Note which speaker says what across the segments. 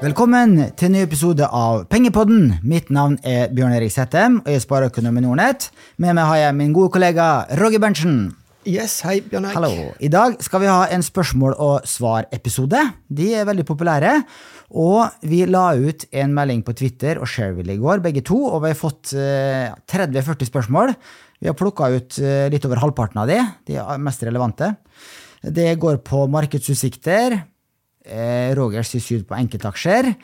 Speaker 1: Velkommen til en ny episode av Pengepodden. Mitt navn er Bjørn Erik Settem, og jeg er spareøkonom i Nordnett. Med meg har jeg min gode kollega Roger Berntsen.
Speaker 2: Yes, hei, Bjørn Erik.
Speaker 1: Hallo. I dag skal vi ha en spørsmål- og svar-episode. De er veldig populære. Og vi la ut en melding på Twitter og Shareville i går, begge to, og vi har fått eh, 30-40 spørsmål. Vi har plukka ut eh, litt over halvparten av de, de mest relevante. Det går på markedsutsikter, eh, Rogers syn på enkeltaksjer,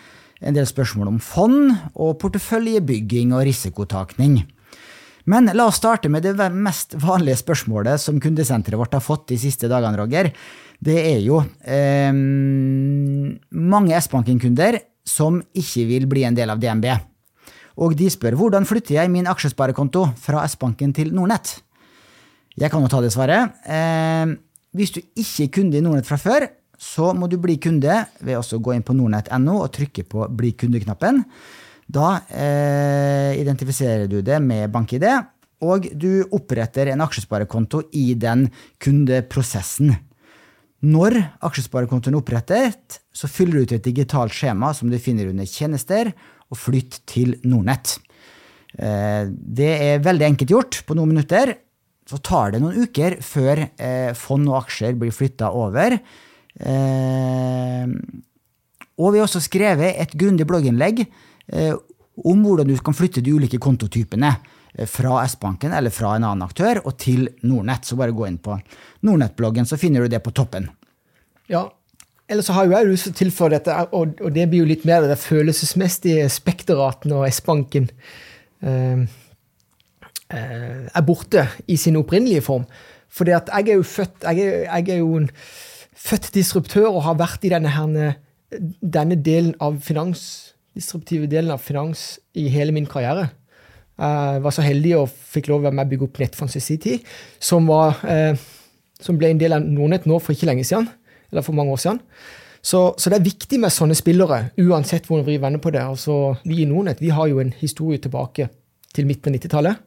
Speaker 1: en del spørsmål om fond og porteføljebygging og risikotakning. Men la oss starte med det mest vanlige spørsmålet som kundesenteret vårt har fått de siste dagene, Roger. Det er jo eh, mange S-banken-kunder som ikke vil bli en del av DNB. Og de spør hvordan flytter jeg min aksjesparekonto fra S-banken til Nordnett? Jeg kan jo ta det svaret. Eh, hvis du ikke er kunde i Nordnett fra før, så må du bli kunde ved å gå inn på nordnett.no og trykke på Bli kunde-knappen. Da eh, identifiserer du det med BankID, og du oppretter en aksjesparekonto i den kundeprosessen. Når aksjesparekontoen er opprettet, så fyller du ut et digitalt skjema som du finner under Tjenester, og flytt til Nordnett. Eh, det er veldig enkelt gjort, på noen minutter. Så tar det noen uker før eh, fond og aksjer blir flytta over og vi har også skrevet et grundig blogginnlegg eh, om hvordan du kan flytte de ulike kontotypene eh, fra S-banken eller fra en annen aktør og til Nordnett. Så bare gå inn på Nordnett-bloggen, så finner du det på toppen.
Speaker 2: Ja, Ellers så har jo jeg lyst til å tilføye dette, og, det blir jo litt mer det følelsesmessige spekteraten og S-banken eh, er borte i sin opprinnelige form. For jeg er jo født jeg er, jeg er jo en født disruptør og har vært i denne, herne, denne delen av finans, disruptive delen av finans i hele min karriere. Jeg var så heldig og fikk lov å være med å bygge opp sin tid, som, var, eh, som, ble en del av Nordnett nå for ikke lenge siden. Eller for mange år siden. Så, så det er viktig med sånne spillere, uansett hvordan vi vender på det. Altså, vi i Nordnett vi har jo en historie tilbake til midten av 90-tallet.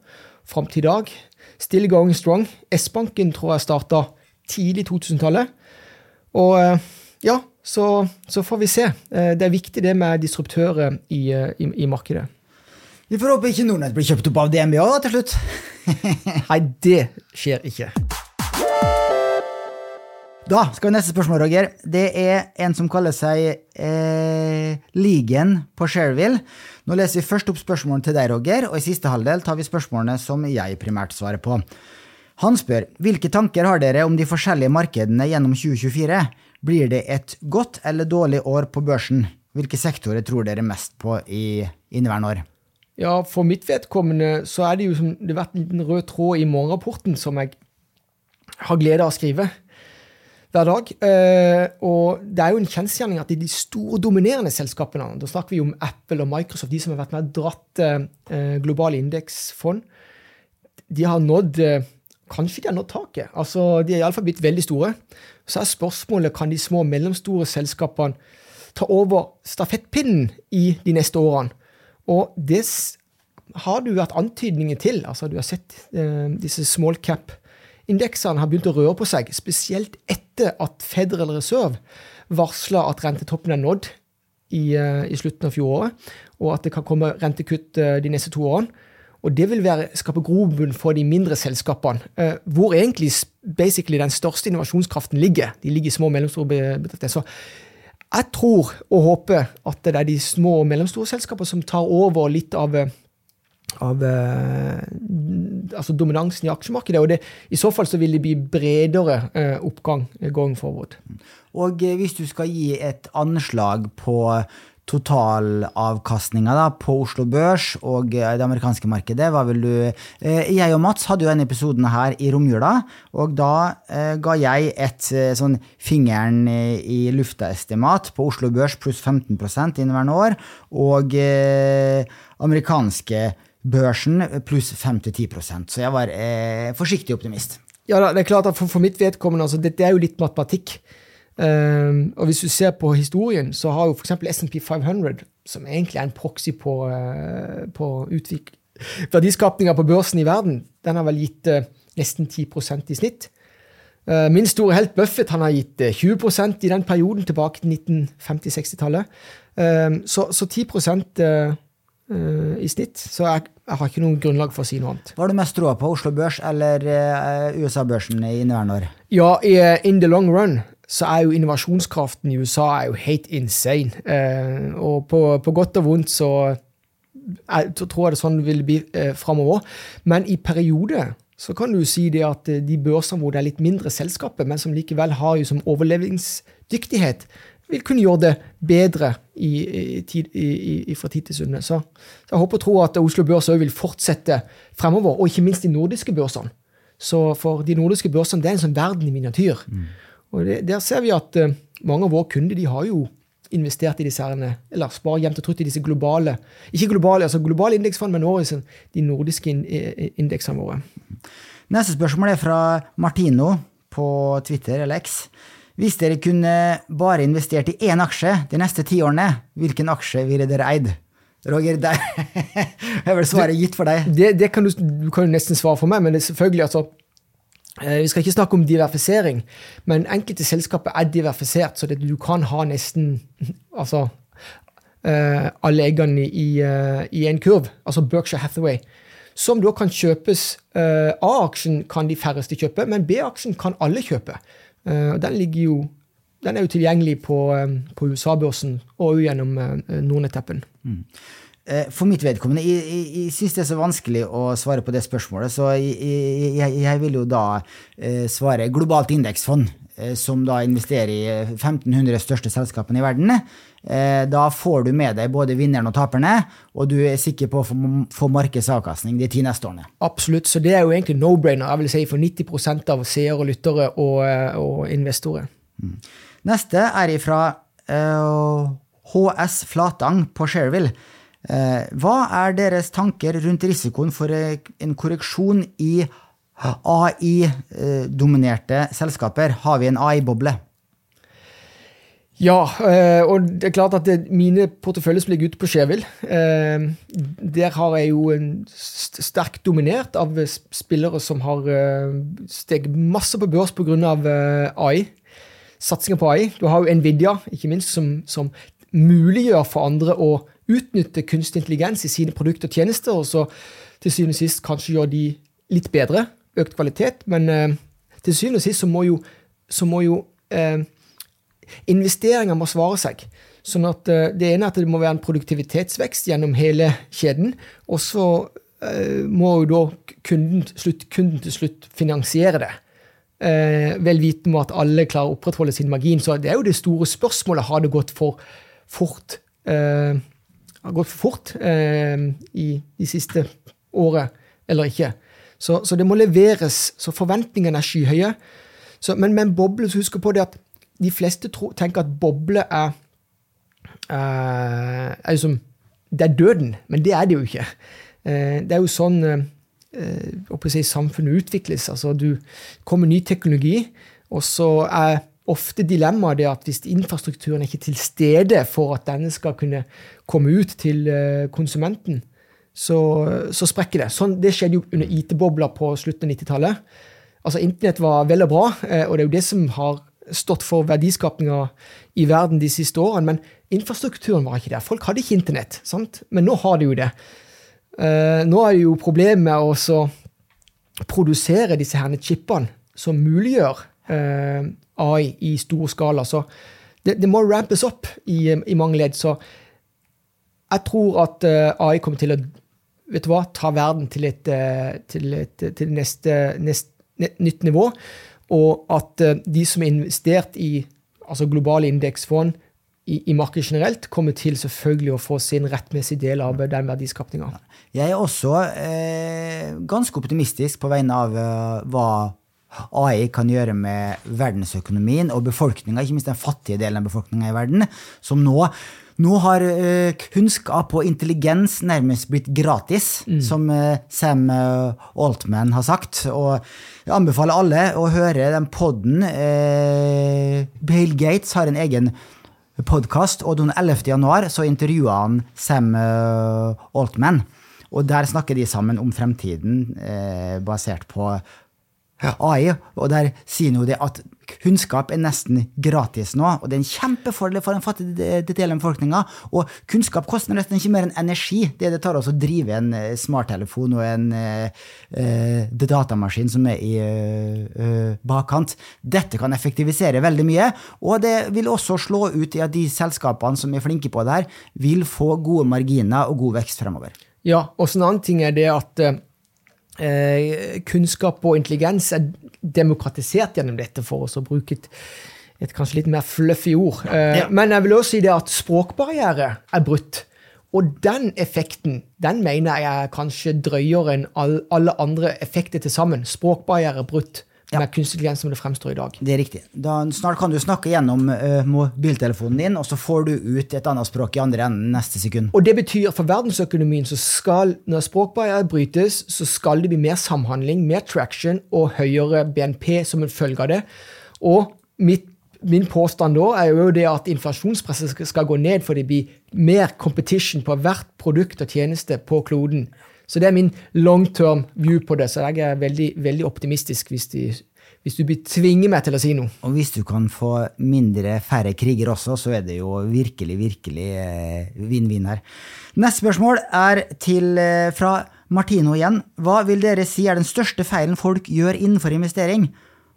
Speaker 2: Fram til i dag. Still going strong. S-banken tror jeg starta tidlig 2000-tallet. Og eh, ja, så, så, får vi se. Eh, det er viktig det med disruptører i, eh, i, i markedet.
Speaker 1: Vi får håpe ikke Nordnett blir kjøpt opp av DNBA da, til slutt.
Speaker 2: Nei, det skjer ikke.
Speaker 1: Da skal vi neste spørsmål, Roger. Det er en som kaller seg eh, Ligen på Shareville. Nå leser vi først opp spørsmålene til deg, Roger, og i siste halvdel tar vi spørsmålene som jeg primært svarer på. Han spør hvilke tanker har dere om de forskjellige markedene gjennom 2024? Blir det et godt eller dårlig år på børsen? Hvilke sektorer tror dere mest på i inneværende år?
Speaker 2: Ja, For mitt vedkommende så er det jo som det har vært en liten rød tråd i morgenrapporten som jeg har glede av å skrive hver dag. Eh, og det er jo en kjensgjerning at i de store, dominerende selskapene, da snakker vi om Apple og Microsoft, de som har vært med og dratt eh, globale indeksfond, de har nådd eh, Kanskje de har nådd taket. Altså, De er iallfall blitt veldig store. Så er spørsmålet kan de små og mellomstore selskapene ta over stafettpinnen i de neste årene. Og det har du vært antydninger til. altså Du har sett eh, disse small cap-indeksene har begynt å røre på seg, spesielt etter at Federal Reserve varsla at rentetoppen er nådd i, eh, i slutten av fjoråret, og at det kan komme rentekutt eh, de neste to årene. Og det vil være, skape grobunn for de mindre selskapene, eh, hvor egentlig den største innovasjonskraften ligger. De ligger i små og mellomstore bedrifter. Så jeg tror og håper at det er de små og mellomstore selskapene som tar over litt av, av eh, altså dominansen i aksjemarkedet. Og det, i så fall så vil det bli bredere eh, oppgang going forward.
Speaker 1: Og hvis du skal gi et anslag på totalavkastninga på Oslo Børs og eh, det amerikanske markedet. Hva vil du eh, Jeg og Mats hadde jo denne episoden her i romjula, og da eh, ga jeg et sånn fingeren i lufta-estimat på Oslo Børs pluss 15% inneværende år, og amerikanske børsen pluss 5-10 Så jeg var eh, forsiktig optimist.
Speaker 2: Ja, det er klart at For, for mitt vedkommende, altså, dette er jo litt matematikk. Um, og hvis du ser på historien, så har jo f.eks. SMP 500, som egentlig er en proxy på, uh, på verdiskapninga på børsen i verden, den har vel gitt uh, nesten 10 i snitt. Uh, min store helt Buffett han har gitt 20% i den perioden tilbake til 1950-60-tallet. Um, så, så 10 uh, uh, i snitt. Så jeg, jeg, har ikke noe grunnlag for å si noe annet.
Speaker 1: Hva har du mest troa på, Oslo Børs eller USA-børsen i inneværende år?
Speaker 2: Ja, i, in the long run så er jo innovasjonskraften i USA er jo helt insane. Eh, og på, på, godt og vondt så, jeg, tror jeg det sånn vil bli eh, framover. Men i perioder så kan du si det at de børsene hvor det er litt mindre selskaper, men som likevel har jo som overlevingsdyktighet, vil kunne gjøre det bedre i, i, i, fra tid til sunne. Så, så, jeg håper og tror at Oslo Børs òg vil fortsette fremover, og ikke minst de nordiske børsene. Så for de nordiske børsene det er en sånn verden i miniatyr. Mm. Og det, Der ser vi at uh, mange av våre kunder de har jo investert i disse herrene, eller sparer jevnt og trutt i disse globale ikke globale, altså globale indeksfond, men også de nordiske indeksene våre.
Speaker 1: Neste spørsmål er fra Martino på Twitter eller X. Hvis dere kunne bare investert i én aksje de neste ti årene, hvilken aksje ville dere eid? Roger, der er vel svaret gitt for deg.
Speaker 2: Det, det kan du, du, kan jo nesten svare for meg, men det er selvfølgelig altså eh, Vi skal ikke snakke om diverfisering, men enkelte selskaper er diverfisert, så du kan ha nesten altså, uh, alle eggene i, uh, i, en kurv, altså Berkshire Hathaway, som da kan kjøpes. A-aksjen kan de færreste kjøpe, men B-aksjen kan alle kjøpe. Den, jo, den, er jo tilgjengelig på, på USA-børsen og gjennom Nordnett-appen. Mm.
Speaker 1: For mitt vedkommende, jeg, jeg, jeg syns det er så vanskelig å svare på det spørsmålet, så jeg, jeg vil jo da eh, svare globalt indeksfond, eh, som da investerer i 1500 største selskapene i verden. Eh, da får du med deg både vinneren og taperne, og du er sikker på å få markedsavkastning de ti neste årene.
Speaker 2: Absolutt, så det er jo egentlig no-brainer jeg vil si, for 90% av seere, lyttere og, og investorer. Mm.
Speaker 1: Neste er ifra uh, HS Flatang på Shareville. Eh, hva er deres tanker rundt risikoen for eh, en korreksjon i AI-dominerte selskaper? Har vi en AI-boble?
Speaker 2: Ja, eh, og det er klart at mine porteføljer som ligger ute på Skjevil, der har jeg jo en sterkt dominert av spillere som har steget masse på børs pga. AI. Satsinger på AI. Du har jo Nvidia, ikke minst, som, som muliggjør for andre å utnytte kunstig intelligens i sine produkter og tjenester, og så til syvende og sist kanskje gjøre de litt bedre, økt kvalitet. Men eh, til syvende og sist så må jo, så må jo eh, investeringer må svare seg. Sånn at eh, Det ene er at det må være en produktivitetsvekst gjennom hele kjeden. Og så eh, må jo da kunden, slutt, kunden, til slutt finansiere det. Eh, vel vitende om at alle klarer å opprettholde sin margin. Så det er jo det store spørsmålet. Har det gått for fort? Eh, har gått for fort eh, i de siste året eller ikke. Så, så, det må leveres. Så forventningene er skyhøye. Så, men med en boble, så husk på det at de fleste tro, tenker at boble er, eh, er liksom, Det er døden, men det er det jo ikke. Eh, det er jo sånn si, samfunnet utvikles. Altså, du kommer ny teknologi, og så er ofte dilemmaet det at hvis infrastrukturen er ikke til stede for at denne skal kunne komme ut til eh, konsumenten, så, så sprekker det. Sånn, det skjedde jo under IT-bobla på slutten av 90-tallet. Altså, Internett var vel og bra, eh, og det er jo det som har stått for verdiskapinga i verden de siste årene. Men infrastrukturen var ikke der. Folk hadde ikke internett. sant? Men nå har de jo det. Eh, nå er det jo problemet med å produsere disse her chipene som muliggjør AI i stor skala. Så det, det må rampes opp i, i, mange ledd. Så jeg tror at uh, AI kommer til å vet du hva, ta verden til et, uh, til et til neste, neste, nytt nivå. Og at uh, de som har investert i altså globale indeksfond i, i, markedet generelt, kommer til selvfølgelig å få sin rettmessige del av den verdiskapninga.
Speaker 1: Jeg er også eh, ganske optimistisk på vegne av hva AI kan gjøre med verdensøkonomien og befolkninga, ikke minst den fattige delen av befolkninga i verden, som nå nå har uh, kunnskap og intelligens nærmest blitt gratis, mm. som uh, Sam uh, Altman har sagt. Og jeg anbefaler alle å høre den poden. Bill Gates har en egen podkast, og den 11. januar så intervjua han Sam Altman. Og der snakker de sammen om fremtiden, basert på AI, og der sier hun det at kunnskap er nesten gratis nå, og det er en kjempefordel for den fattige delen av befolkninga. Og kunnskap koster nesten ikke mer enn energi. Det det tar oss å drive en eh, smarttelefon og en uh, uh, datamaskin som er i uh, bakkant. Dette kan effektivisere veldig mye, og det vil også slå ut i at de selskapene som er flinke på det her, vil få gode marginer og god vekst fremover.
Speaker 2: Ja, og en annen ting er det at eh, kunnskap og intelligens er demokratisert gjennom dette, for oss å bruke et, et kanskje litt mer fluffy ord. Eh, ja. Men jeg vil også si det at språkbarriere er brutt. Og den effekten den mener jeg er kanskje drøyere enn alle andre effekter til sammen. Språkbarriere brutt ja. med kunstig intelligens som det fremstår i dag.
Speaker 1: Det er riktig. Da, snart kan du snakke gjennom uh, mobiltelefonen din, og så får du ut et annet språk i andre enden neste sekund.
Speaker 2: Og det betyr for verdensøkonomien så skal, når språkbarrierer brytes, så skal det bli mer samhandling, mer traction og høyere BNP som en følge av det. Og mitt Min påstand da er jo det at inflasjonspresset skal gå ned, for det blir mer competition på hvert produkt og tjeneste på kloden. Så det er min long term view på det. Så jeg er veldig, veldig optimistisk hvis, de, hvis du tvinger meg til å si noe.
Speaker 1: Og hvis du kan få mindre, færre kriger også, så er det jo virkelig, virkelig eh, vinn-vinn her. Neste spørsmål er til, eh, fra Martino igjen. Hva vil dere si er den største feilen folk gjør innenfor investering?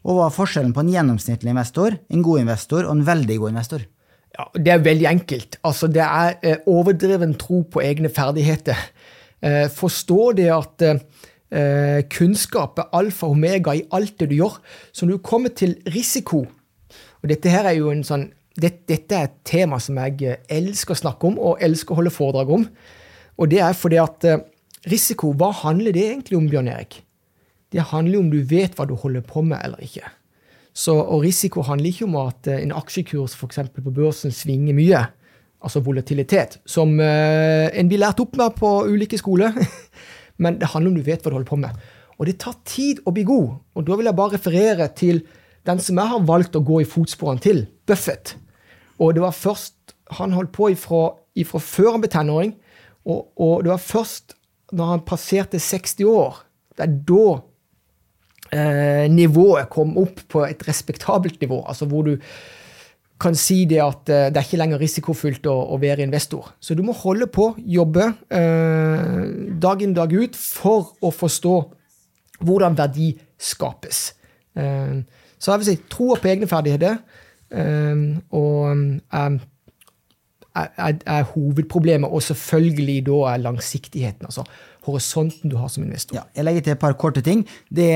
Speaker 1: Og hva er forskjellen på en gjennomsnittlig investor, en god investor og en veldig god investor?
Speaker 2: Ja, Det er veldig enkelt. Altså, det er eh, overdreven tro på egne ferdigheter. Eh, forstå det at eh, kunnskap er alfa og omega i alt det du gjør. Så når du kommer til risiko og dette her er jo en sånn, det, Dette er et tema som jeg eh, elsker å snakke om og elsker å holde foredrag om. Og det er fordi at risiko, hva handler det egentlig om, Bjørn Erik? Det handler om du vet hva du holder på med eller ikke. Så, og risiko handler ikke om at en aksjekurs for på børsen svinger mye altså volatilitet, som eh, en blir lært opp med på ulike skoler. Men det handler om du vet hva du holder på med. Og det tar tid å bli god. Og da vil jeg bare referere til den som jeg har valgt å gå i fotsporene til, Buffett. Og det var først Han holdt på ifra, ifra før han ble tenåring, og, og, det var først når han passerte 60 år, det er da eh, nivået kom opp på et respektabelt nivå. Altså hvor du kan si det at uh, det er ikke lenger risikofylt å, å, være investor. Så du må holde på, jobbe eh, dag inn dag ut for å forstå hvordan verdi skapes. Eh, så jeg vil si troa på egne ferdigheter og er, er, er, hovedproblemet, og selvfølgelig da er langsiktigheten. altså horisonten du har som investor.
Speaker 1: Ja, jeg legger til et par korte ting. Det,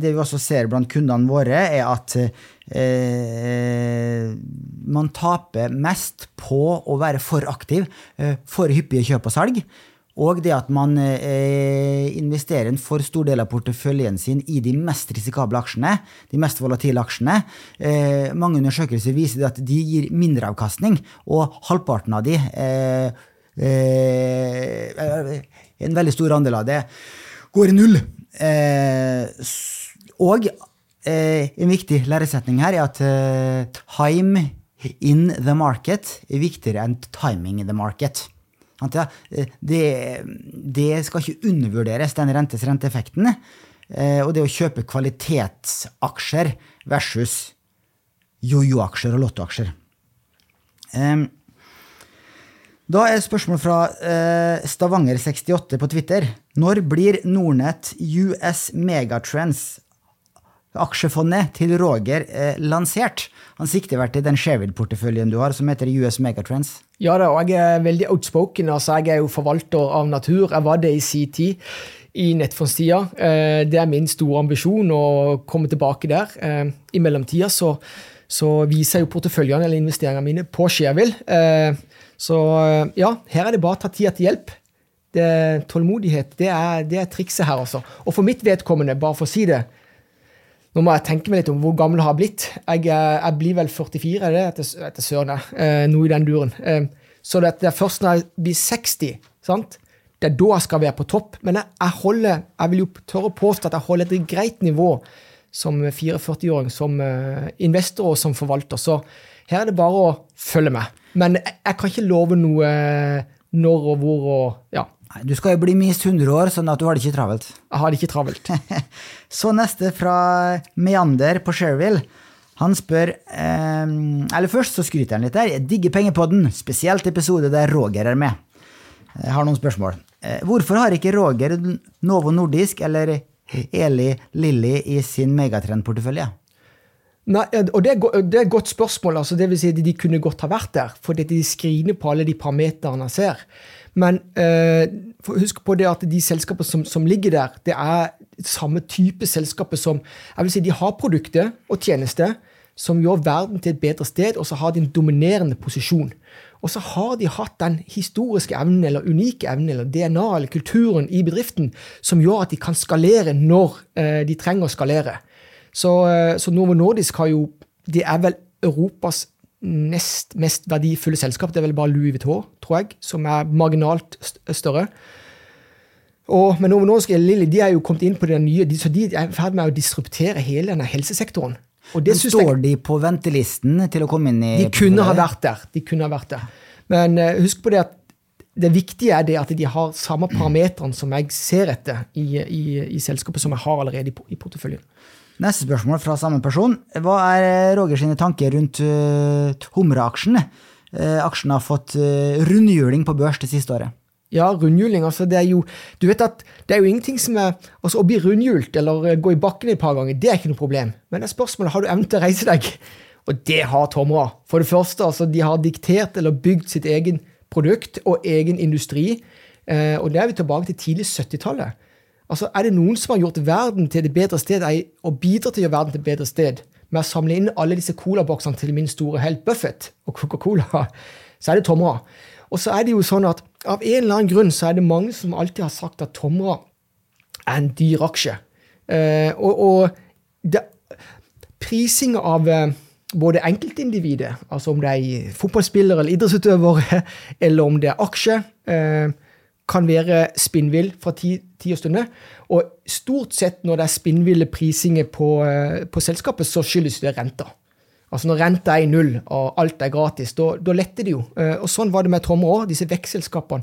Speaker 1: det vi også ser blant kundene våre, er at eh, man taper mest på å være for aktiv, eh, for hyppige kjøp og salg. Og det at man eh, investerer en for stor del av porteføljen sin i de mest risikable aksjene, de mest volatile aksjene. Eh, mange undersøkelser viser at de gir mindre avkastning, og halvparten av de eh, eh, En veldig stor andel av det går i null. Eh, og Eh, en viktig læresetning her er at eh, time in the market er viktigere enn timing in the market. Eh, det, det skal ikke undervurderes, den rentes renteeffekten. Og det å kjøpe kvalitetsaksjer versus jojo-aksjer og lottoaksjer. Da er spørsmål fra Stavanger68 på Twitter. Når blir Nordnett US Megatrends aksjefondet til Roger eh, lansert. Han sikter vel til den Sherwood-porteføljen du har, som heter US Megatrends?
Speaker 2: Ja da, og jeg er veldig outspoken. altså Jeg er jo forvalter av natur. Jeg var det i sin tid i nettfondstida. Eh, det er min store ambisjon å komme tilbake der. Eh, I mellomtida så, så viser jeg jo porteføljene eller investeringene mine på Sherwill. Eh, så ja, her er det bare å ta tida til hjelp. Det, tålmodighet, det er, det er trikset her, altså. Og for mitt vedkommende, bare for å si det, nå må jeg tenke meg litt om hvor gammel jeg har blitt. Jeg, eh, jeg blir vel 44, er det etter, etter søren. Eh, noe i den duren. Eh, så det, det, er først når jeg blir 60, sant? det er da jeg skal være på topp. Men jeg, jeg, holder, jeg vil jo tørre å påstå at jeg holder et greit nivå som 44-åring, som eh, investor og som forvalter. Så her er det bare å følge med. Men jeg, jeg kan ikke love noe når og hvor og ja,
Speaker 1: Nei, Du skal jo bli minst 100 år, sånn at du har det ikke travelt.
Speaker 2: Jeg har det ikke travelt.
Speaker 1: Så neste fra Meander på Sherville. Han spør eh, Eller først så skryter han litt der. Jeg digger Pengepodden, spesielt episode der Roger er med. Jeg har noen spørsmål. Eh, hvorfor har ikke Roger Novo Nordisk eller Eli Lilly i sin megatrendportefølje?
Speaker 2: Nei, og det er, det er et godt spørsmål. altså det vil si at De kunne godt ha vært der, fordi de skriner på alle de parameterne han ser. Men eh, husk på det at de selskapene som, som ligger der, det er samme type selskaper som jeg vil si De har produkter og tjenester som gjør verden til et bedre sted, og så har de en dominerende posisjon. Og så har de hatt den historiske evnen eller unike evnen eller DNA eller kulturen i bedriften som gjør at de kan skalere når eh, de trenger å skalere. Så, eh, så Novo Nordisk har jo De er vel Europas nest mest verdifulle selskap. Det er vel bare Louis Vuitton, tror jeg, som er marginalt større. Og, men Novo Nordisk og Lilly de er jo kommet inn på det nye, de, så de er i ferd med å disruptere hele denne helsesektoren. Og det
Speaker 1: Men
Speaker 2: synes jeg-
Speaker 1: står de på ventelisten til å komme inn i
Speaker 2: de kunne ha vært der. De kunne ha vært der. Men uh, husk på det at det viktige er det at de har samme parametrene som jeg ser etter i, i, i selskapet som jeg har allerede i, i porteføljen.
Speaker 1: Neste spørsmål fra samme person. Hva er eh, Roger sine tanker rundt uh, Humre-aksjen? Eh, aksjen har fått uh, rundhjuling på børs det siste året.
Speaker 2: Ja, rundhjuling. altså det er jo du vet at det er jo ingenting som er altså Å bli rundhjult eller eh, gå i bakken et par ganger, det er ikke noe problem. Men det er spørsmålet har du evne til å reise deg. Og det har Tomra. For det første, altså de har diktert eller bygd sitt egen produkt og egen industri. Eh, og det er vi tilbake til tidlig 70-tallet. Altså, Er det noen som har gjort verden til et bedre sted, og bidrar til å gjøre verden til et bedre sted med å samle inn alle disse colaboksene til min store helt Buffett og Coca-Cola, så er det Tomra. Og så er det jo sånn at av en eller annen grunn så er det mange som alltid har sagt at Tomra er en dyr aksje. Eh, og og det, prising av eh, både enkeltindividet, altså om det er fotballspiller eller idrettsutøvere, eller om det er aksje, eh, kan være spinnvill fra tid, tid og stunde. Og stort sett når det er spinnville prisinger på, eh, på selskapet, så skyldes det renta. Altså Når renta er i null og alt er gratis, da da letter det jo. Eh, Og Sånn var det med Tomra òg. Disse vekstselskapene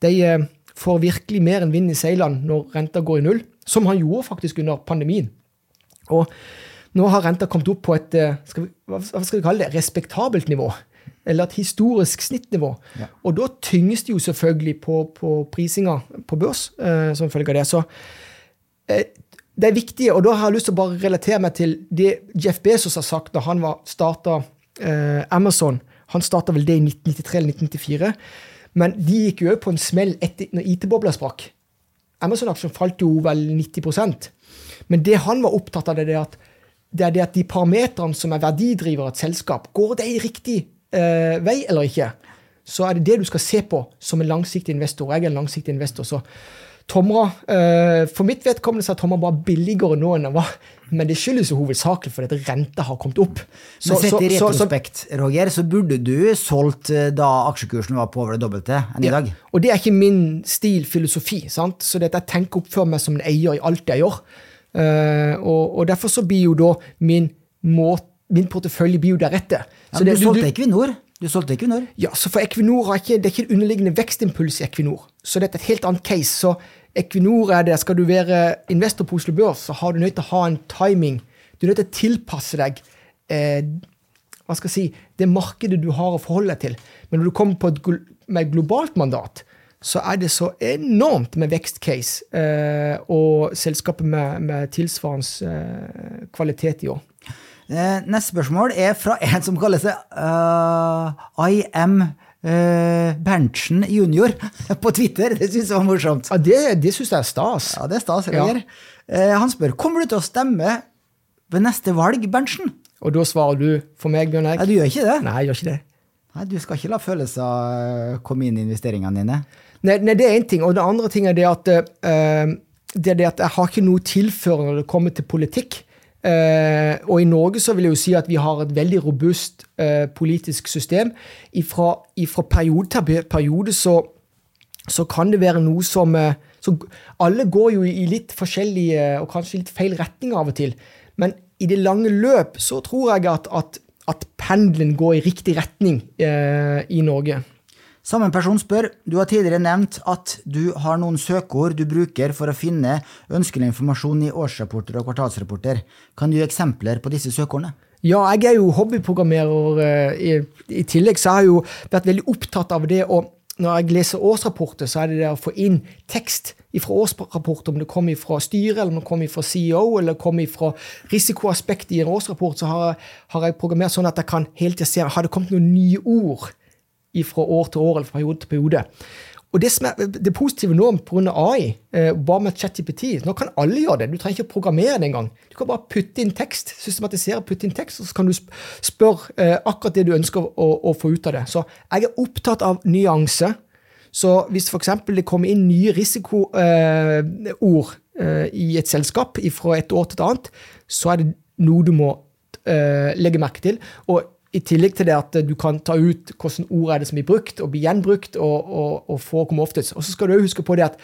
Speaker 2: de eh, får virkelig mer enn vind i seilene når renta går i null, som han gjorde faktisk under pandemien. Og nå har renta kommet opp på et skal vi, hva skal vi kalle det, respektabelt nivå. Eller et historisk snittnivå.
Speaker 1: Ja.
Speaker 2: Og da tynges det jo selvfølgelig på, på prisinga på børs eh, som følge av det. Så eh, det er viktig, og da har jeg lyst til å bare relatere meg til det Jeff Bezos har sagt da han var starta eh, Amazon. Han starta vel det i 1993 eller 1994. Men de gikk jo òg på en smell etter når IT-bobla sprakk. Amazon-aksjen falt jo vel 90% Men det han var opptatt av, det er det at, det er det at de parametrene som er verdidriver av et selskap, går det i riktig eh, vei eller ikke? Så er det det du skal se på som en langsiktig investor. Jeg er en langsiktig investor, så Tomra eh, For mitt vedkommende så er Tomra bare billigere nå enn den var. Men det skyldes jo hovedsakelig fordi at renta har kommet opp. Så-
Speaker 1: Men sett
Speaker 2: så-
Speaker 1: retrospekt,
Speaker 2: så- så-
Speaker 1: Roger, så burde du solgt eh, da aksjekursen var på over det dobbelte enn i
Speaker 2: Ja,
Speaker 1: dag.
Speaker 2: Og det er ikke min stil filosofi. sant? Så det at jeg tenker opp før meg som en eier i alt jeg gjør. Uh, og, og derfor så blir jo da min, må, min portefølje blir jo deretter.
Speaker 1: Ja,
Speaker 2: Så
Speaker 1: men du solgte Equinor. Du solgte Equinor.
Speaker 2: Ja, så for Equinor har ikke, det er ikke en underliggende vekstimpuls i Equinor. Så dette er et helt annet case. Så Equinor er det, skal du være investor på Oslo Børs, så har du nødt til å ha en timing. Du er nødt til å tilpasse deg eh, hva skal jeg si, det markedet du har å forholde deg til. Men når du kommer på et med globalt mandat, så er det så enormt med vekstcase eh, og selskaper med, med tilsvarende eh, kvalitet i år.
Speaker 1: Eh, neste spørsmål er fra en som kaller seg uh, I am uh, Berntsen junior på Twitter. Det syns jeg var morsomt.
Speaker 2: Ja, Det, det syns jeg er stas.
Speaker 1: Ja, det er stas, Ja. Eh, han spør kommer du til å stemme ved neste valg, Berntsen.
Speaker 2: Og da svarer du for meg, Bjørn
Speaker 1: Nei,
Speaker 2: Eik?
Speaker 1: du gjør ikke det.
Speaker 2: Nei, jeg gjør ikke det.
Speaker 1: Nei, Du skal ikke la følelser komme inn i investeringene dine.
Speaker 2: Nei, nei, det er én ting. Og det andre ting er det at, det er det at jeg har ikke noe tilførende når det kommer til politikk. Eh, og i Norge så vil jeg jo si at vi har et veldig robust eh, politisk system. Ifra, ifra periode til periode så, så kan det være noe som eh, så Alle går jo i litt forskjellige og kanskje litt feil retning av og til. Men i det lange løp så tror jeg at, at, at pendelen går i riktig retning i Norge.
Speaker 1: Samme person spør, du har tidligere nevnt at du har noen søkeord du bruker for å finne ønskelig informasjon i årsrapporter og kvartalsrapporter. Kan du gi eksempler på disse søkeordene?
Speaker 2: Ja, jeg er jo hobbyprogrammerer. eh, I, I tillegg så har jeg jo vært veldig opptatt av det å Når jeg leser årsrapporter, så er det det å få inn tekst fra årsrapporter, om det kommer fra styret, eller om det kommer fra CEO, eller kommer fra risikoaspektet i en årsrapport, så har, har jeg programmert sånn at jeg kan hele tiden se har det kommet noen nye ord fra år til år eller fra periode til periode. Og det, som er, det positive nå pga. AI, eh, bare med ChatGPT Nå kan alle gjøre det. Du trenger ikke å programmere det engang. Du kan bare putte inn tekst, systematisere, putte inn tekst, og så kan du spørre eh, akkurat det du ønsker å, å få ut av det. Så jeg er opptatt av nyanse. Så hvis f.eks. det kommer inn nye risikoord eh, i et selskap fra et år til et annet, så er det noe du må eh, legge merke til. Og i tillegg til det at du kan ta ut hvilke ord er det som blir brukt, og blir gjenbrukt, og, og, og forekommer oftest. Og så skal du også huske på det at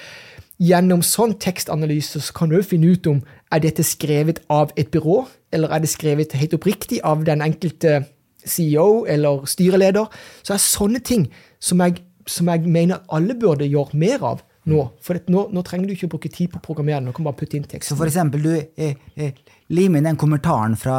Speaker 2: gjennom sånn tekstanalyse så kan du finne ut om er dette skrevet av et byrå, eller er det skrevet helt oppriktig av den enkelte CEO eller styreleder. Så det er sånne ting som jeg, som jeg mener at alle burde gjøre mer av nå. For nå, nå trenger du ikke bruke tid på å programmere, nå kan du bare putte inn teksten.
Speaker 1: Så for eksempel, du eh, eh, limer inn den kommentaren fra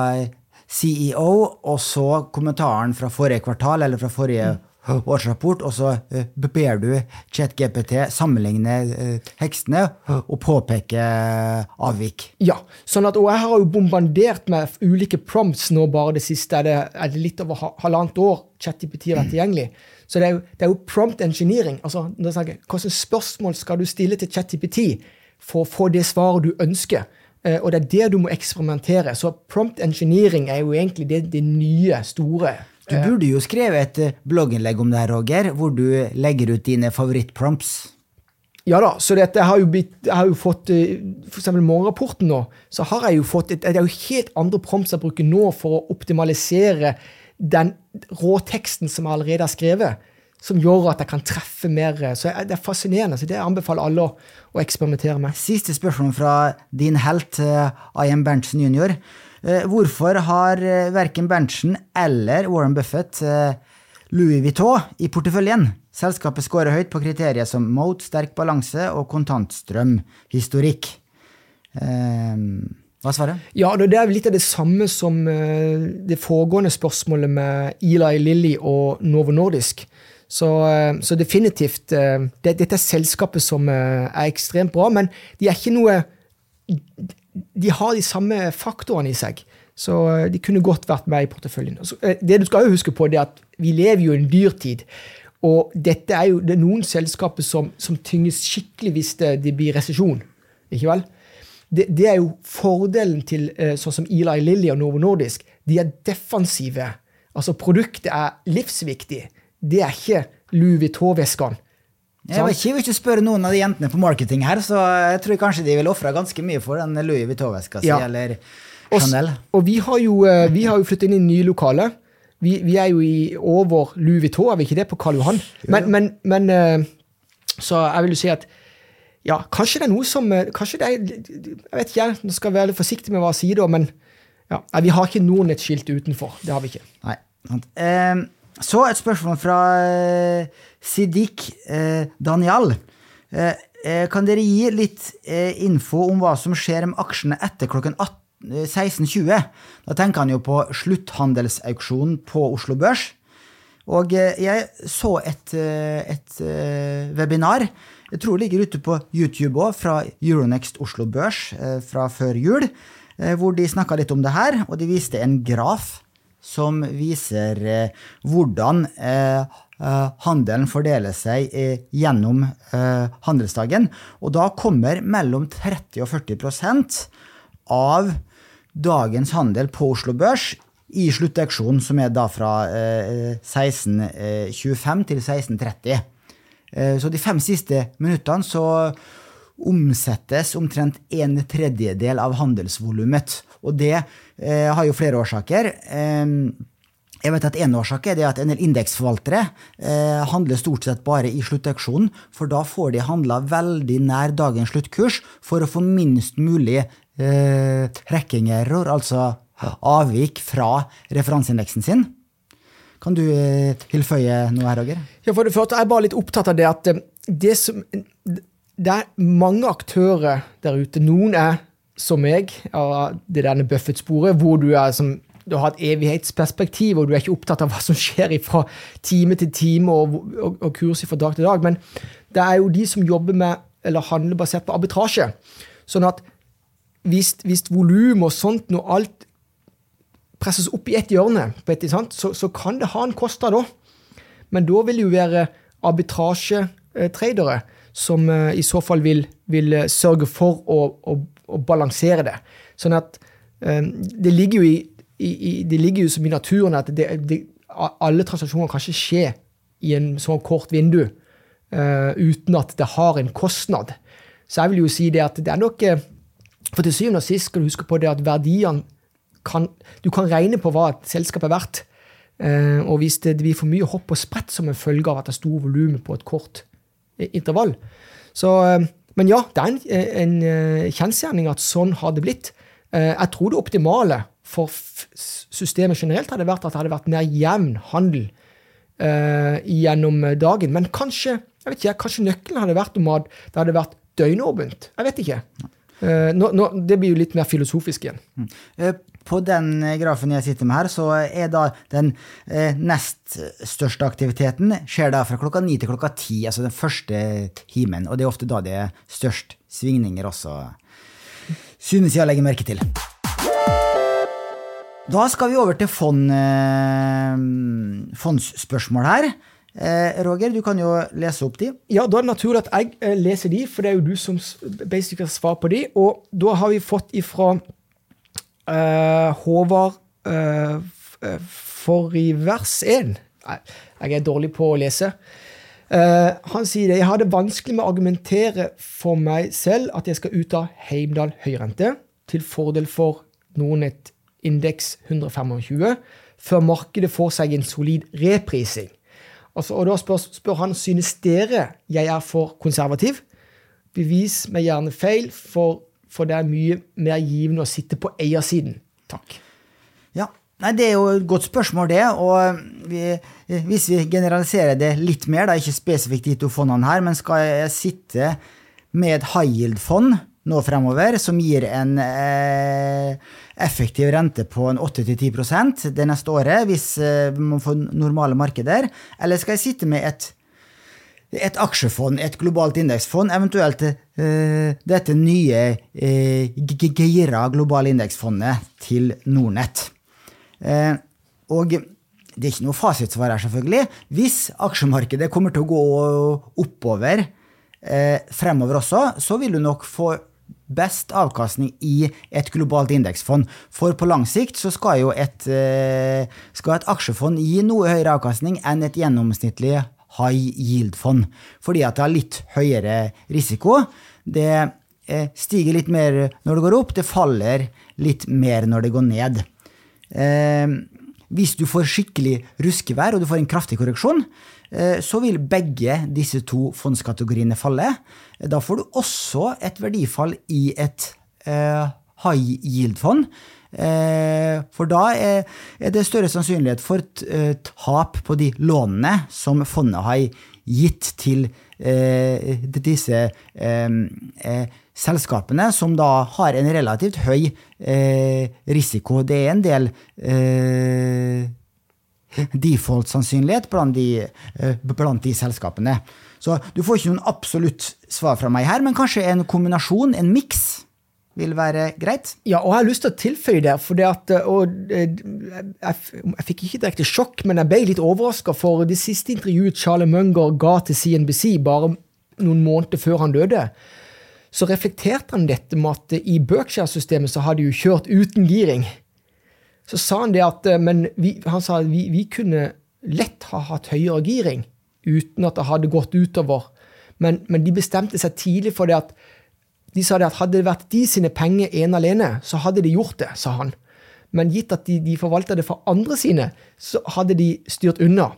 Speaker 1: CEO, og så kommentaren fra forrige kvartal eller fra forrige årsrapport, og så eh, ber du ChatGPT sammenligne eh, tekstene og påpeke eh, avvik.
Speaker 2: Ja, sånn at, og jeg har jo bombardert med ulike prompts nå bare det siste. Er det, er det litt over ha- halvannet år ChatGPT har vært tilgjengelig. Så det er jo, det er jo prompt engineering. altså Hvilke spørsmål skal du stille til ChatGPT for å få det svaret du ønsker? Eh, og det er der du må eksperimentere. Så prompt engineering er jo egentlig det, det nye, store.
Speaker 1: Du burde jo skrevet et eh, blogginnlegg om det her, Roger, hvor du legger ut dine favorittprompts.
Speaker 2: Ja da, så dette har jo blitt, jeg har jo fått eh, For eksempel morgenrapporten nå, så har jeg jo fått et, Det er jo helt andre prompts jeg bruker nå for å optimalisere den råteksten som jeg allerede har skrevet, som gjør at jeg kan treffe mer. eh, Så jeg- det er fascinerende. så Det anbefaler alle å, å eksperimentere med.
Speaker 1: Siste spørsmål fra din helt, eh, I.M. Berntsen jr. Eh, Hvorfor har verken Berntsen eller Warren Buffett Louis Vuitton i porteføljen? Selskapet scorer høyt på kriterier som mot, sterk balanse og kontantstrøm, historikk. Eh, Hva er svaret?
Speaker 2: Ja, det er litt av det samme som det foregående spørsmålet med Eli Lilly og Novo Nordisk. Så, eh, så definitivt eh, det, Dette er selskapet som eh, er ekstremt bra, men de er ikke noe De har de samme faktorene i seg. Så de kunne godt vært med i porteføljen. Det du skal huske på, er at vi lever jo i en dyrtid. Og dette er jo det er noen selskaper som, som tynges skikkelig hvis det, det blir resesjon. Ikke vel? det, det er jo fordelen til sånn som Eli Lilly og Novo Nordisk. De er defensive. Altså, produktet er livsviktig. Det er ikke Louis Vuitton-veskene.
Speaker 1: Jeg vil ikke, ikke spørre noen av de jentene på marketing her, så jeg tror kanskje de vil ofre ganske mye for den Louis Vuitton-veska si,
Speaker 2: Ja.
Speaker 1: eller
Speaker 2: Og,
Speaker 1: Chanel.
Speaker 2: og vi har jo, eh, vi har jo flyttet inn i nye lokaler. Vi, vi er jo i over Louis Vuitton, er vi ikke det, på Karl Johan? Men, men, men eh, Så jeg vil jo si at ja, kanskje det er noe som eh, kanskje det er, Jeg vet ikke, nå skal jeg være litt forsiktig med hva jeg sier, da, men ja, vi har ikke noen et skilt utenfor. Det har vi ikke.
Speaker 1: Nei. sant. Eh, så et spørsmål fra eh, Siddiq eh, Daniel. Eh, kan dere gi litt info om hva som skjer med aksjene etter klokken 18 eh, 16.20? Da tenker han jo på slutthandelsauksjonen på Oslo Børs. Og jeg så et, et webinar, jeg tror det ligger ute på YouTube òg, fra Euronext Oslo Børs fra før jul, hvor de snakka litt om det her, og de viste en graf som viser eh, hvordan eh, eh, handelen fordeler seg gjennom handelsdagen. Og da kommer mellom 30 og 40 prosent av dagens handel på Oslo Børs i sluttauksjonen, som er da fra eh, 16.25 til 16.30. Eh, så de fem siste minuttene så omsettes omtrent en tredjedel av handelsvolumet. Og det eh, har jo flere årsaker. Jeg vet at En årsak er det at en del indeksforvaltere eh, handler stort sett bare i sluttauksjonen, for da får de handla veldig nær dagens sluttkurs for å få minst mulig eh, error, altså avvik fra referanseindeksen sin. Kan du eh, tilføye noe her, Roger?
Speaker 2: Ja, for det første er jeg bare litt opptatt av det at eh, det som Det er mange aktører der ute. Noen er som meg, av det derne Buffett-sporet, hvor du som du har et evighetsperspektiv, og du er ikke opptatt av hva som skjer fra time til time og, og, og kurs fra dag til dag. Men det er jo de som jobber med, eller handler basert på arbitrasje. Sånn at hvis, hvis volum og sånt, når alt presses opp i ett hjørne, et, så, så, kan det ha en kostnad da. Men da vil det jo være arbitrasjetradere som uh, i så fall vil, vil uh, sørge for å, å, å, balansere det. Sånn at um, det ligger i i, i, det ligger jo som i naturen at det, det, alle transaksjoner kan ikke skje i en sånn kort vindu uh, uten at det har en kostnad. Så jeg vil jo si det at det er nok eh, For til syvende og sist skal du huske på det at verdiene kan Du kan regne på hva et selskap er verdt. Uh, og hvis det, det, blir for mye hopp og sprett som en følge av at det er stor volum på et kort intervall så, uh, Men ja, det er en, en, en kjensgjerning at sånn har det blitt. jeg tror det optimale for systemet generelt hadde vært at det hadde vært mer jevn handel uh, gjennom dagen. Men kanskje jeg vet ikke, kanskje nøkkelen hadde vært om at det hadde vært døgnåpent. Jeg vet ikke. Uh, nå, nå, det blir jo litt mer filosofisk igjen. Mm.
Speaker 1: På den grafen jeg sitter med her, så er da den nest største aktiviteten skjer da fra klokka ni til klokka ti, altså den første timen. Og det er ofte da det er størst svingninger også, synes jeg å legge merke til. Da skal vi over til fond, eh, fondsspørsmål her. Eh, Roger, du kan jo lese opp de.
Speaker 2: Ja, Da er det naturlig at jeg eh, leser de, for det er jo du som basically har svar på de. Og da har vi fått ifra uh, Håvard uh, vers 1. Jeg er dårlig på å lese. Han sier det. Jeg har det vanskelig med å argumentere for meg selv at jeg skal ut av Heimdal høyrente til fordel for noen et indeks 125 før markedet får seg en solid reprising. Altså, og Da spør, spør, han synes dere jeg er for konservativ. Bevis meg gjerne feil, for, for det er mye mer givende å sitte på eiersiden. Takk.
Speaker 1: Ja, Nei, Det er jo et godt spørsmål, det. og vi, Hvis vi generaliserer det litt mer, da, ikke spesifikt de to fondene her, men skal jeg sitte med et high yield-fond nå fremover, som gir en eh, effektiv rente på en 8-10% det neste året, hvis eh, man får normale markeder? Eller skal jeg sitte med et, et aksjefond, et globalt indeksfond, eventuelt eh, dette nye eh, Geira globale indeksfondet til Nordnett? Eh, og det er ikke noe fasitsvar her, selvfølgelig. Hvis aksjemarkedet kommer til å gå oppover eh, fremover også, så vil du nok få best avkastning i et globalt indeksfond. For på lang sikt så skal jo et, eh, skal et aksjefond gi noe høyere avkastning enn et gjennomsnittlig high yield-fond, fordi at det har litt høyere risiko. Det eh, stiger litt mer når det går opp, det faller litt mer når det går ned. Eh, hvis du får skikkelig ruskevær og du får en kraftig korreksjon, Eh, så vil begge disse to fondskategoriene falle. Da får du også et verdifall i et high yield-fond. For da er det større sannsynlighet for tap på de lånene som fondet har gitt til disse selskapene, som da har en relativt høy risiko. Det er en del default-sannsynlighet blant, eh, blant, de selskapene. Så du får ikke noen absolutt svar fra meg her, men kanskje en kombinasjon, en miks, vil være greit?
Speaker 2: Ja, og jeg har lyst til å tilføye det. for det at, eh, og, eh, jeg, jeg, fikk ikke direkte sjokk, men jeg ble litt overraska for det siste intervjuet Charlie Munger ga til CNBC bare noen måneder før han døde. Så reflekterte han dette med at i Berkshire-systemet så har de jo kjørt uten giring. Så sa han det at eh, men vi, han sa at vi, vi, kunne lett ha hatt høyere giring uten at det hadde gått utover. Men, men, de bestemte seg tidlig for det at de sa det at hadde det vært de sine penger ene alene, så hadde de gjort det, sa han. Men gitt at de, de forvalta det for andre sine, så hadde de styrt unna.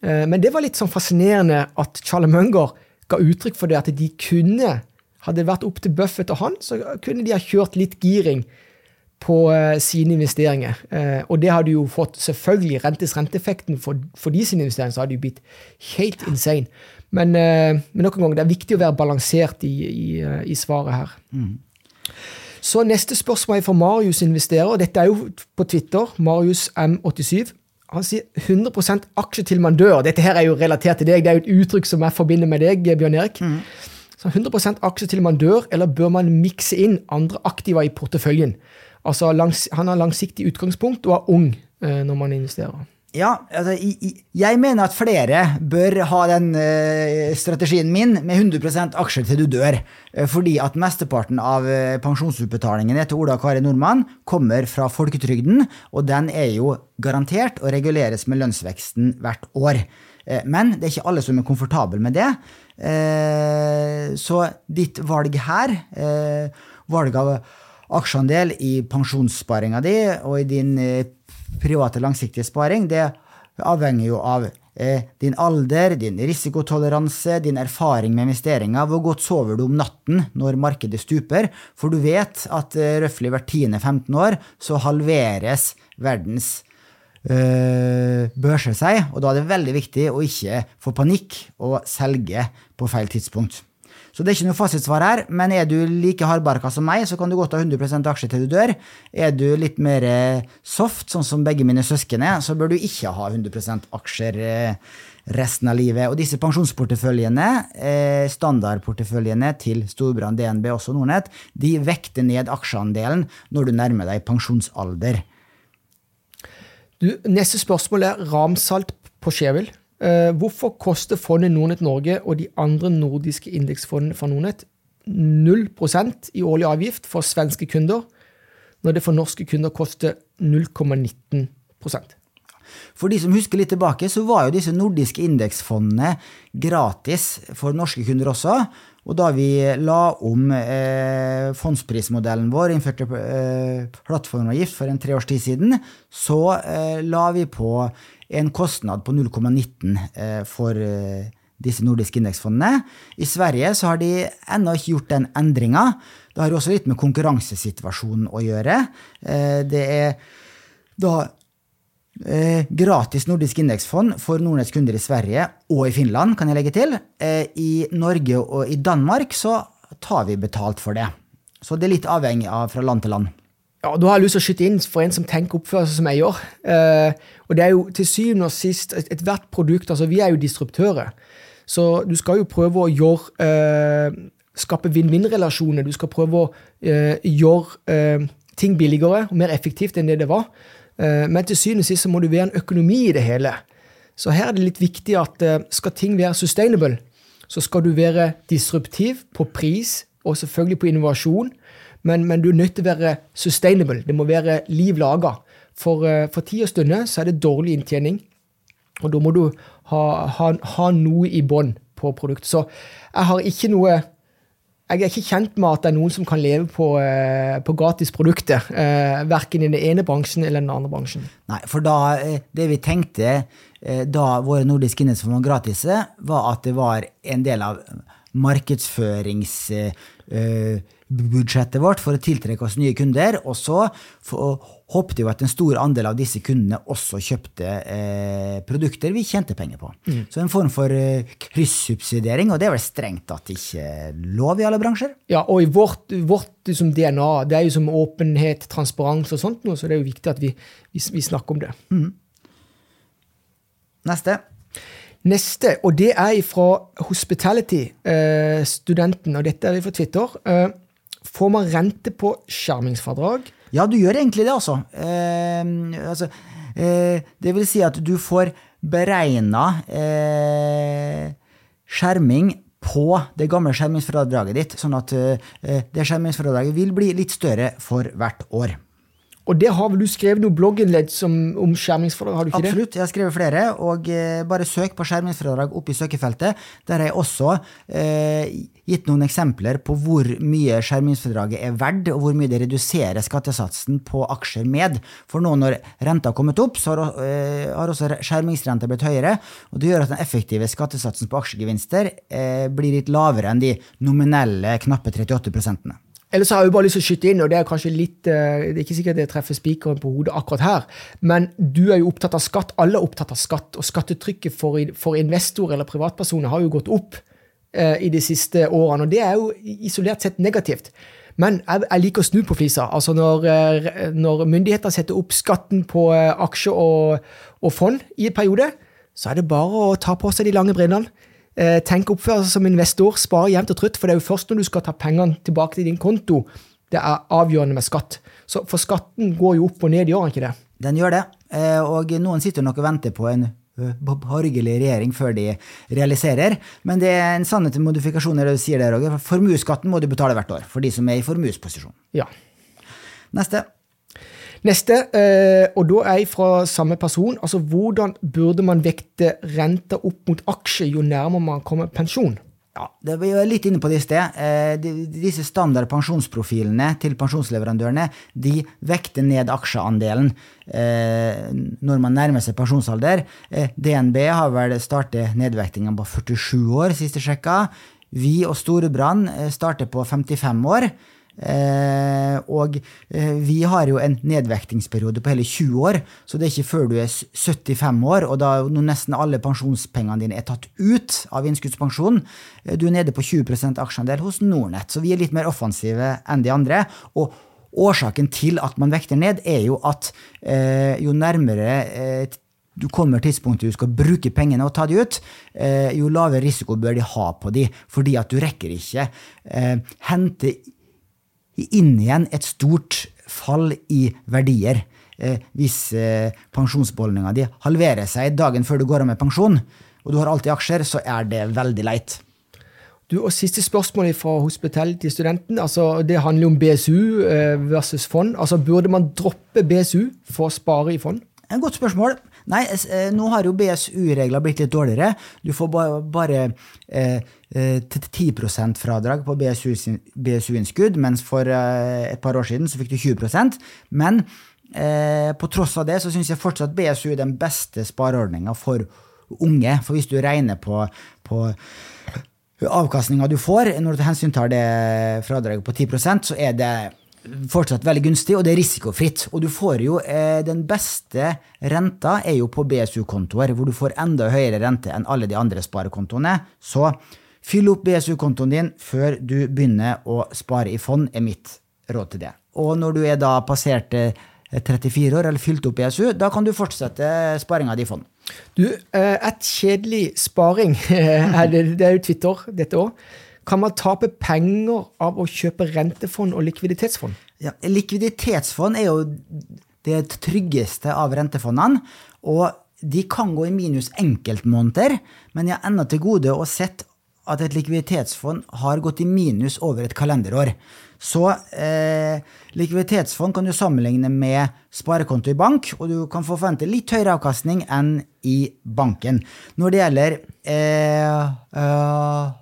Speaker 2: Eh, men det var litt sånn fascinerende at Charlie Munger ga uttrykk for det at de kunne Hadde det vært opp til Buffett og han, så kunne de ha kjørt litt giring på uh, sine investeringer. Uh, og det hadde jo fått selvfølgelig rentes renteeffekten for, for de sine investeringer, så hadde jo blitt helt insane. Men, uh, men noen ganger, det er viktig å være balansert i, i, i svaret her. Mm. Så neste spørsmål er fra Marius investerer. Dette er jo på Twitter. Marius M87. Han sier 100% aksje til man dør. Dette her er jo relatert til deg. Det er jo et uttrykk som jeg forbinder med deg, Bjørn Erik. Mm. Så 100% aksje til man dør, eller bør man mikse inn andre aktiva i porteføljen? Altså, langs, Han har langsiktig utgangspunkt og er ung eh, når man investerer.
Speaker 1: Ja, altså, jeg mener at flere bør ha den uh, strategien min med 100% aksjer til du dør. Uh, fordi at mesteparten av uh, pensjonsutbetalingene til Ola Kari Nordmann kommer fra folketrygden, og den er jo garantert å reguleres med lønnsveksten hvert år. Men det er ikke alle som er komfortable med det. Så ditt valg her, valg av aksjeandel i pensjonssparinga di og i din private, langsiktige sparing, det avhenger jo av eh, din alder, din risikotoleranse, din erfaring med investeringer. Hvor godt sover du om natten når markedet stuper? For du vet at eh, røftlig hvert 10.-15 år så halveres verdens eh, børser seg, og da er det veldig viktig å ikke få panikk og selge på feil tidspunkt. Så det er ikke noe fasitsvar her, men er du like hardbarka som meg, så kan du godt ha 100 aksjer til du dør. Er du litt mer eh, soft, sånn som begge mine søsken er, så bør du ikke ha 100 aksjer eh, resten av livet. Og disse pensjonsporteføljene, eh, standardporteføljene til Storbrann, DNB og også Nordnett, de vekter ned aksjeandelen når du nærmer deg pensjonsalder.
Speaker 2: Du, neste spørsmål er ramsalt på Skjevil. Uh, hvorfor koster fondet Nordnett Norge og de andre nordiske indeksfondene fra Nordnett 0% i årlig avgift for svenske kunder, når det for norske kunder koster 0,19
Speaker 1: for de som husker litt tilbake, så var jo disse nordiske indeksfondene gratis for norske kunder også. Og da vi la om eh, fondsprismodellen vår, innførte eh, plattformavgift for en tre års tid siden, så eh, la vi på en kostnad på 0,19 eh, for eh, disse nordiske indeksfondene. I Sverige så har de ennå ikke gjort den endringa. Det har også litt med konkurransesituasjonen å gjøre. Eh, det er da gratis nordisk indeksfond for Nordnetts kunder i Sverige og i Finland, kan jeg legge til. I Norge og i Danmark så tar vi betalt for det. Så det er litt avhengig av fra land til land.
Speaker 2: Ja, Da har jeg lyst til å skyte inn for en som tenker oppførsel som jeg gjør. Eh, og det er jo til syvende og sist ethvert et produkt altså Vi er jo disruptører. Så du skal jo prøve å gjøre eh, Skape vinn-vinn-relasjoner. Du skal prøve å eh, gjøre eh, ting billigere og mer effektivt enn det det var. Eh, men til syvende og sist må du være en økonomi i det hele. Så her er det litt viktig at eh, skal ting være sustainable, så skal du være disruptiv på pris og selvfølgelig på innovasjon men, men, du er nødt til å være sustainable. Det må være liv laga. For, uh, for tid og stunder så er det dårlig inntjening, og da må du ha, ha, ha noe i bånn på produktet. Så jeg har ikke noe jeg er ikke kjent med at det er noen som kan leve på, uh, på gratisprodukter. Uh, eh, verken i den ene bransjen eller den andre bransjen.
Speaker 1: Nei, for da, det vi tenkte da våre nordiske innholdsformer var gratis, var at det var en del av markedsførings budsjettet vårt for å tiltrekke oss nye kunder. Og så håpte vi at en stor andel av disse kundene også kjøpte eh, produkter vi tjente penger på. Mm. Så en form for eh, kryssubsidiering, og det er vel strengt tatt ikke lov i alle bransjer?
Speaker 2: Ja, og i vårt, vårt liksom DNA, det er jo som åpenhet, transparens og sånt, så det er jo viktig at vi, vi, vi snakker om det. Mm.
Speaker 1: Neste.
Speaker 2: Neste, og det er fra Hospitality-studenten, eh, og dette er vi fra Twitter. Eh, Får man rente på skjermingsfradrag?
Speaker 1: Ja, du gjør egentlig det, altså. Eh, altså eh, det vil si at du får beregna eh, skjerming på det gamle skjermingsfradraget ditt, sånn at eh, det skjermingsfradraget vil bli litt større for hvert år.
Speaker 2: Og det har vel du skrevet noe blogginnlegg om skjermingsfradrag? har du ikke
Speaker 1: det? Absolutt, jeg har skrevet flere. Og eh, bare søk på skjermingsfradrag oppe i søkefeltet. Der har jeg også eh, gitt noen eksempler på hvor mye skjermingsfradraget er verdt, og hvor mye det reduserer skattesatsen på aksjer med. For nå når renta har kommet opp, så har, eh, har også skjermingsrenta blitt høyere. Og det gjør at den effektive skattesatsen på aksjegevinster eh, blir litt lavere enn de nominelle knappe 38 prosentene.
Speaker 2: Ellers har jeg bare lyst til å skyte inn, og det er kanskje litt eh, Det er ikke sikkert det treffer spikeren på hodet akkurat her, men du er jo opptatt av skatt. Alle er opptatt av skatt, og skattetrykket for, for investorer eller privatpersoner har jo gått opp eh, i de siste årene, og det er jo isolert sett negativt. Men jeg, jeg liker å snu på flisa. Altså når, eh, når myndigheter setter opp skatten på eh, aksjer og, og fond i en periode, så er det bare å ta på seg de lange brillene tenk oppføre seg som investor, spar jevnt og trutt, for det er jo først når du skal ta pengene tilbake til din konto, det er avgjørende med skatt. Så For skatten går jo opp og ned, gjør den ikke det?
Speaker 1: Den gjør det, eh, og noen sitter nok og venter på en borgerlig regjering før de realiserer. Men det er en sannhet til modifikasjoner det du sier der, Roger. Formuesskatten må du betale hvert år for de som er i formuesposisjon.
Speaker 2: Ja.
Speaker 1: Neste.
Speaker 2: Neste, eh, og da er jeg fra samme person. altså Hvordan burde man vekte renta opp mot aksjer jo nærmere man kommer pensjon?
Speaker 1: Ja, det Vi er litt inne på det i sted. Eh, disse standard pensjonsprofilene til pensjonsleverandørene de vekter ned aksjeandelen eh, når man nærmer seg pensjonsalder. DNB har vel startet nedvektinga på 47 år, sist jeg sjekka. Vi og Storebrand starter på 55 år. Eh, og eh, vi har jo en nedvektingsperiode på hele 20 år, så det er ikke før du er 75 år, og da når nesten alle pensjonspengene dine er tatt ut av innskuddspensjon, eh, du er nede på 20% aksjeandel hos Nordnett, så vi er litt mer offensive enn de andre. og Årsaken til at man vekter ned, er jo at eh, jo nærmere eh, du kommer tidspunktet du skal bruke pengene og ta de ut, eh, jo lavere risiko bør de ha på de, fordi at du rekker ikke hente inn igjen et stort fall i verdier. Eh, hvis eh, pensjonsbeholdninga di halverer seg dagen før du går av med pensjon, og du har alltid aksjer, så er det veldig leit.
Speaker 2: Du, og Siste spørsmål fra Hospitality-studenten. altså Det handler om BSU eh, versus fond. altså Burde man droppe BSU for å spare i fond?
Speaker 1: En godt spørsmål. Nei, eh, nå har jo BSU-regler blitt litt dårligere. Du får bare, bare eh, 10 eh, fradrag på BSU-innskudd, mens for eh, et par år siden så fikk du 20% Men på tross av det så syns jeg fortsatt BSU er den beste spareordninga for unge. For hvis du regner på, på avkastninga du får når du hensyntar det fradraget på 10% så er det fortsatt veldig gunstig, og det er risikofritt. Og du får jo eh, Den beste renta er jo på BSU-kontoer, hvor du får enda høyere rente enn alle de andre sparekontoene. Så fyll opp BSU-kontoen din før du begynner å spare i fond, er mitt råd til det. Og når du er da passert eh, 34 år eller fylt opp BSU, da kan du fortsette sparinga di i fond.
Speaker 2: Du, eh, et kjedelig sparing, er det, er jo Twitter dette òg. Kan man tape penger av å kjøpe rentefond og likviditetsfond?
Speaker 1: Ja, likviditetsfond er jo det tryggeste av rentefondene. Og de kan gå i minus enkeltmåneder, men jeg har ennå til gode å sett at et likviditetsfond har gått i minus over et kalenderår. Så eh, likviditetsfond kan du sammenligne med sparekonto i bank, og du kan få forvente litt høyere avkastning enn i banken. Når det gjelder eh, eh,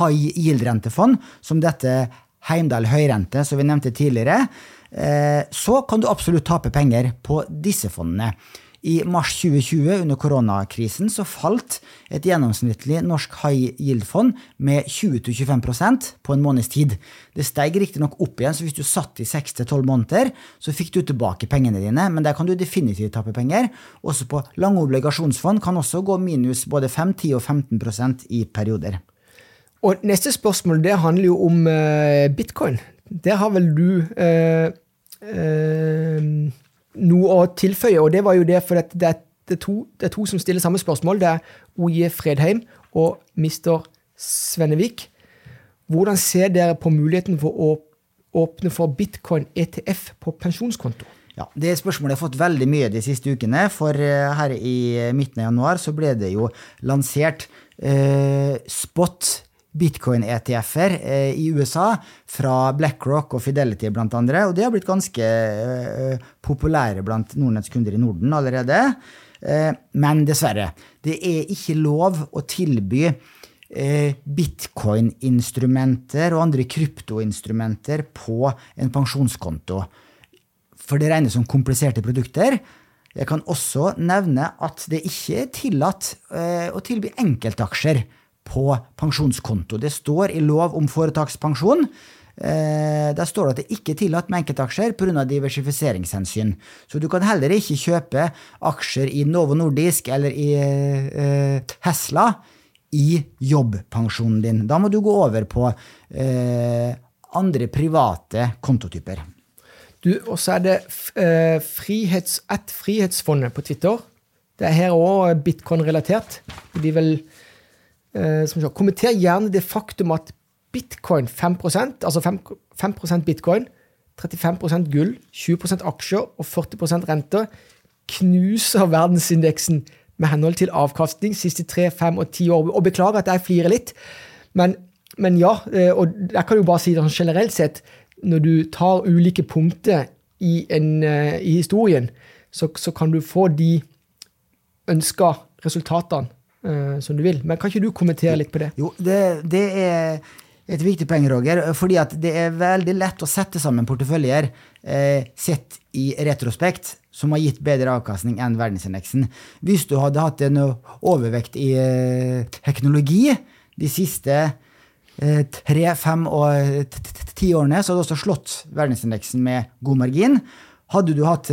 Speaker 1: high yield-rentefond, som dette Heimdal høyrente, som vi nevnte tidligere, eh, så kan du absolutt tape penger på disse fondene. I mars 2020, under koronakrisen, så falt et gjennomsnittlig norsk high yield-fond med 20-25% på en måneds tid. Det steg riktignok opp igjen, så hvis du satt i 6-12 måneder, så fikk du tilbake pengene dine, men der kan du definitivt tape penger. Også på lange obligasjonsfond kan også gå minus både 5, 10 og 15% i perioder.
Speaker 2: Og neste spørsmål det handler jo om uh, bitcoin. Der har vel du uh, uh, noe å tilføye, og det var jo det for det, det, er to, det, er to, som stiller samme spørsmål. Det er OJ Fredheim og Mr. Svennevik. Hvordan ser dere på muligheten for å åpne for bitcoin ETF på pensjonskonto?
Speaker 1: Ja, Det spørsmålet har fått veldig mye de siste ukene. For her i midten av januar så ble det jo lansert eh, spot bitcoin-ETF-er eh, i USA fra BlackRock og Fidelity blant andre, og de har blitt ganske eh, populære blant Nordnetts kunder i Norden allerede. Eh, men dessverre, det er ikke lov å tilby bitcoin-instrumenter og andre kryptoinstrumenter på en pensjonskonto. For det regnes som kompliserte produkter. Jeg kan også nevne at det ikke er tillatt å tilby enkeltaksjer på pensjonskonto. Det står i lov om foretakspensjon Eh, der står det at det ikke er tillatt med enkeltaksjer pga. diversifiseringshensyn. Så du kan heller ikke kjøpe aksjer i Novo Nordisk eller i eh, Tesla i jobbpensjonen din. Da må du gå over på eh, andre private kontotyper.
Speaker 2: Og så er det eh, frihets, Frihetsfondet på Twitter. Det er her òg bitcoin-relatert. De vil eh, Kommenter gjerne det faktum at bitcoin 5% altså 5, 5% bitcoin, 35% gull, 20% aksjer og 40% rente knuser verdensindeksen med henhold til avkastning siste tre, fem og ti år. Og beklager at jeg flirer litt, men, men ja. Eh, og jeg kan jo bare si det sånn generelt sett. Når du tar ulike punkter i, en, eh, i historien, så, så, kan du få de ønska resultatene som du vil. Men kan ikke du kommentere litt på det?
Speaker 1: Jo, det, det er et viktig poeng, Roger. fordi at det er veldig lett å sette sammen porteføljer eh, sett i retrospekt som har gitt bedre avkastning enn verdensindeksen. Hvis du hadde hatt en overvekt i eh, teknologi de siste eh, tre, fem og ti årene, så hadde du også slått verdensindeksen med god margin. Hadde du hatt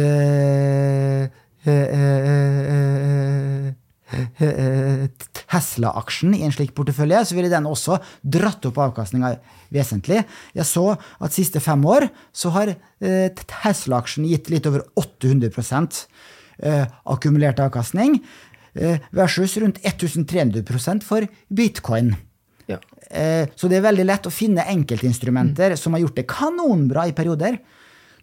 Speaker 1: Tesla-aksjen i en slik portefølje, så ville den også dratt opp avkastninga vesentlig. Jeg så at siste fem år så har eh, Tesla-aksjen gitt litt over 800 eh, akkumulert avkastning, eh, versus rundt 1300% for bitcoin. Ja. Så det er veldig lett å finne enkeltinstrumenter mm. som har gjort det kanonbra i perioder.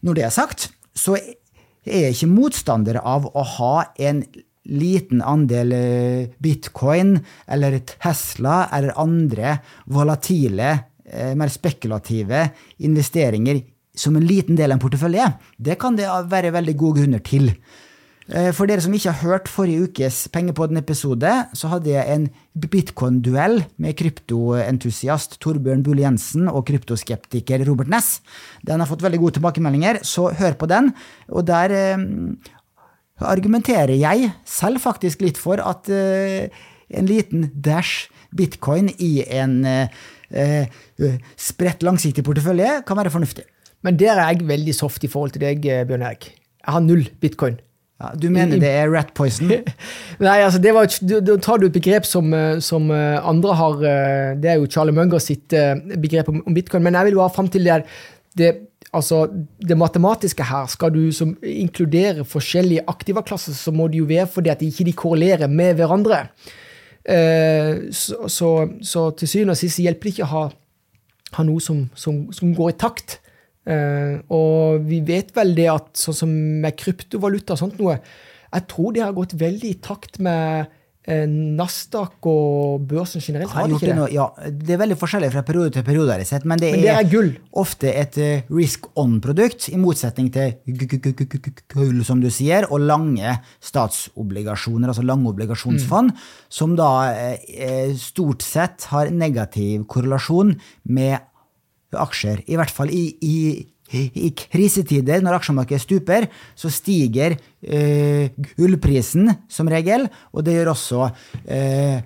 Speaker 1: Når det er sagt, så er jeg ikke motstander av å ha en liten andel eh, bitcoin eller Tesla eller andre volatile, eh, mer spekulative investeringer som en liten del av en portefølje, det kan det være veldig gode grunner til. Eh, for dere som ikke har hørt forrige ukes Pengepodden-episode, så hadde jeg en bitcoin-duell med kryptoentusiast Torbjørn Bull Jensen og kryptoskeptiker Robert Ness. Den har fått veldig gode tilbakemeldinger, så hør på den. Og der argumenterer jeg selv faktisk litt for at uh, en liten dash bitcoin i en uh, spredt, langsiktig portefølje kan være fornuftig.
Speaker 2: Men der er jeg veldig soft i forhold til deg, Bjørn Erik. Jeg har null bitcoin.
Speaker 1: Ja, du mener det er rat poison?
Speaker 2: Nei, altså det var, Da tar du et begrep som, som, andre har Det er jo Charlie Munger sitt begrep om, bitcoin. Men jeg vil jo ha fram til det, det Altså, det matematiske her, skal du som inkludere forskjellige aktivaklasser, så må det jo være fordi at de ikke korrelerer med hverandre. Eh, så, så, så, til syvende og sist hjelper det ikke å ha, ha noe som, som, som, går i takt. Eh, og vi vet vel det at sånn som med kryptovaluta og sånt noe, jeg tror det har gått veldig i takt med Nasdaq og børsen generelt har ikke det?
Speaker 1: ja, det er veldig forskjellig fra periode til periode, men det,
Speaker 2: men det er, er
Speaker 1: ofte et uh, risk on-produkt, i motsetning til gull, som du sier, og lange statsobligasjoner, altså lange obligasjonsfond, mm. som da uh, stort sett har negativ korrelasjon med aksjer. I hvert fall i, i i krisetider, når aksjemarkedet stuper, så stiger eh, gullprisen som regel, og det gjør også eh,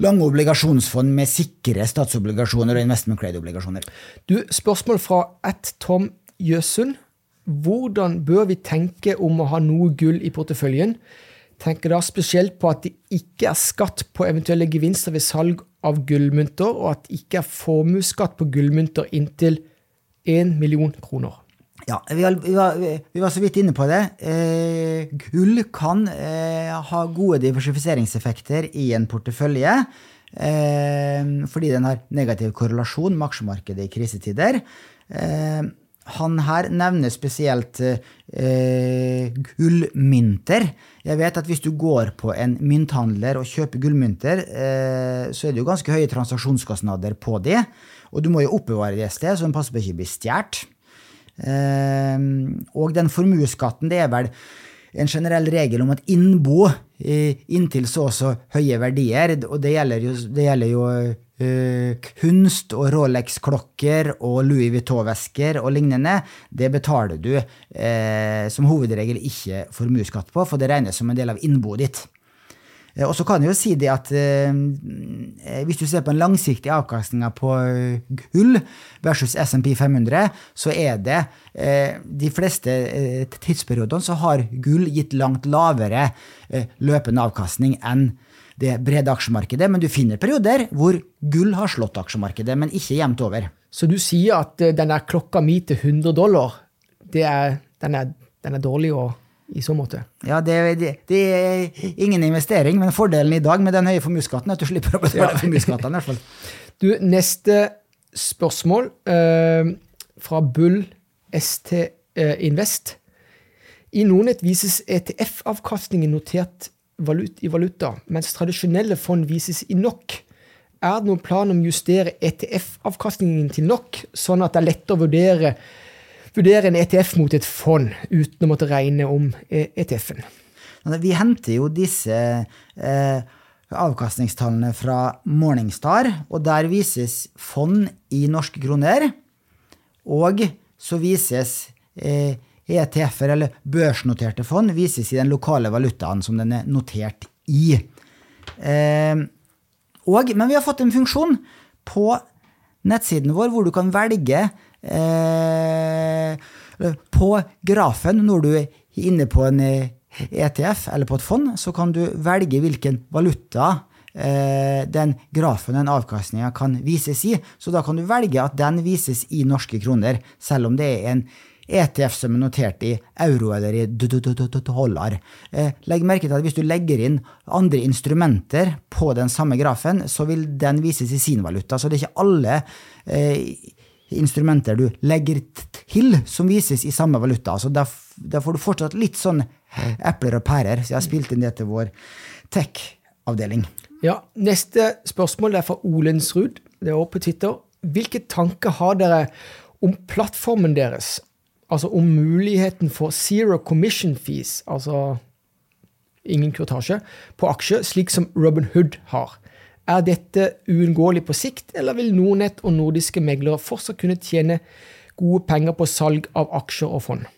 Speaker 1: lange obligasjonsfond med sikre statsobligasjoner og investment grade-obligasjoner.
Speaker 2: Du, Spørsmål fra ett Tom Jøsund. Hvordan bør vi tenke om å ha noe gull i porteføljen? Tenker da spesielt på at det ikke er skatt på eventuelle gevinster ved salg av gullmynter, og at det ikke er formuesskatt på gullmynter inntil én million kroner.
Speaker 1: Ja, vi var, vi, var, vi var, så vidt inne på det. Eh, gull kan eh, ha gode diversifiseringseffekter i en portefølje. Eh, fordi den har negativ korrelasjon med aksjemarkedet i krisetider. Eh, han her nevner spesielt eh, gullmynter. Jeg vet at hvis du går på en mynthandler og kjøper gullmynter, eh, så er det jo ganske høye transaksjonskostnader på de. Og du må jo oppbevare det et sted, så den passer på ikke å bli stjålet. og den formuesskatten, det er vel en generell regel om at innbo inntil så og så høye verdier, og det gjelder jo, det gjelder jo uh, kunst og Rolex-klokker og Louis Vuitton-vesker og lignende, det betaler du uh, som hovedregel ikke formuesskatt på, for det regnes som en del av innboet ditt. Eh, Og så kan jeg jo si det at eh, hvis du ser på den langsiktige avkastninga på eh, gull versus SMP 500, så er det eh, de fleste eh, tidsperiodene så har gull gitt langt lavere eh, løpende avkastning enn det brede aksjemarkedet, men du finner perioder hvor gull har slått aksjemarkedet, men ikke jevnt over.
Speaker 2: Så du sier at eh, den der klokka mi til 100 dollar, er, den, er, den er dårlig å, i så måte?
Speaker 1: Ja, det, det, det er ingen investering, men fordelen i dag med den høye formuesskatten er at du slipper å betale
Speaker 2: Ja.
Speaker 1: formuesskatten. i hvert fall.
Speaker 2: Du, neste spørsmål eh, fra Bull ST eh, Invest. I Nordnett vises ETF-avkastningen notert valut i valuta, mens tradisjonelle fond vises i NOK. Er det noen plan om å justere ETF-avkastningen til NOK, sånn at det er lettere å vurdere, vurdere en ETF mot et fond, uten å måtte regne om eh, ETF-en?
Speaker 1: Vi henter jo disse eh, avkastningstallene fra Morningstar, og der vises fond i norske kroner. Og så vises eh, ETF-er, eller børsnoterte fond, vises i den lokale valutaen som den er notert i. Eh, og, men vi har fått en funksjon på nettsiden vår hvor du kan velge på grafen når du er inne på en eh, ETF eller på et fond, så kan du velge hvilken valuta eh, den grafen, den avkastninga, kan vises i. Så da kan du velge at den vises i norske kroner, selv om det er en ETF som er notert i euro eller i dollar. Eh, Legg merke til at hvis du legger inn andre instrumenter på den samme grafen, så vil den vises i sin valuta. Så det er ikke alle eh, instrumenter du legger til som vises i samme valuta. Så da, f- da får du fortsatt litt sånn epler og pærer. Så jeg har spilt inn det til vår tech-avdeling.
Speaker 2: Ja, Neste spørsmål er fra Olensrud. Det er også på Twitter. Hvilke tanker har dere om plattformen deres? Altså om muligheten for zero commission fees, altså ingen kurtasje, på aksjer, slik som Robin Hood har. Er dette uunngåelig på sikt, eller vil Nordnett og nordiske meglere fortsatt kunne tjene gode penger på salg av aksjer og fond?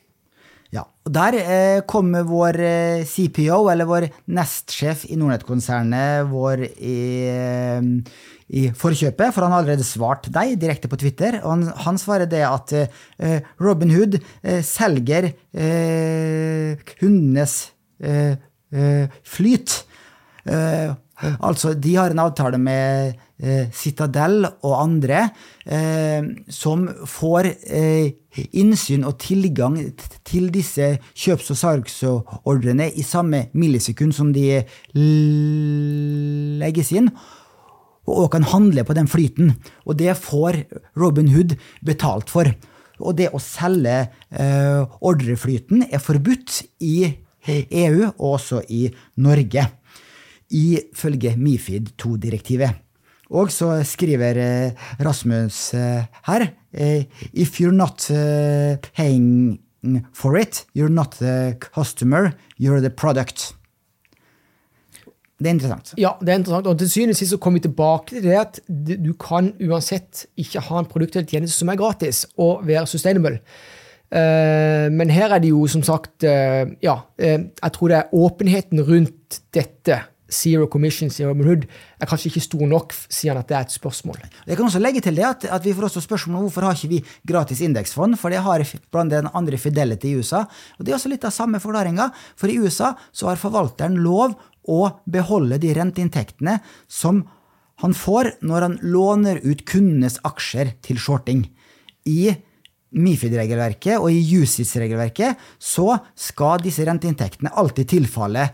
Speaker 1: Ja, og Der eh, kommer vår eh, CPO, eller vår nestsjef i Nordnett-konsernet, vår i, eh, i forkjøpet, for han har allerede svart deg direkte på Twitter. og Han, han svarer det at eh, Robin Hood selger kundenes flyt. Eh, altså, de har en avtale med eh, Citadel og andre eh, som får eh, innsyn og tilgang til disse kjøps- og salgsordrene i samme millisekund som de legges inn, og kan handle på den flyten. Og det får Robin Hood betalt for. Og det å selge eh, ordreflyten er forbudt i EU og også i Norge, ifølge MIFID 2-direktivet. Og så skriver eh, Rasmus eh, her eh, If you're not paying for it, you're not the customer, you're the product. Det er interessant.
Speaker 2: Ja, det er interessant. Og til syvende og sist kommer vi tilbake til det at du kan uansett ikke ha en produkt eller tjeneste som er gratis, og være sustainable. Men her er det jo som sagt Ja, jeg tror det er åpenheten rundt dette, zero commission, zero Hood, er kanskje ikke stor nok, sier han at det er et spørsmål.
Speaker 1: Jeg kan også legge til det at, at vi får også spørsmål om hvorfor har ikke vi gratis indeksfond, for det har blant den andre Fidelity i USA. Og Det er også litt av samme forklaringa, for i USA så har forvalteren lov å beholde de renteinntektene som han får når han låner ut kundenes aksjer til shorting. I Mifid-regelverket og i USIS-regelverket så skal disse renteinntektene alltid tilfalle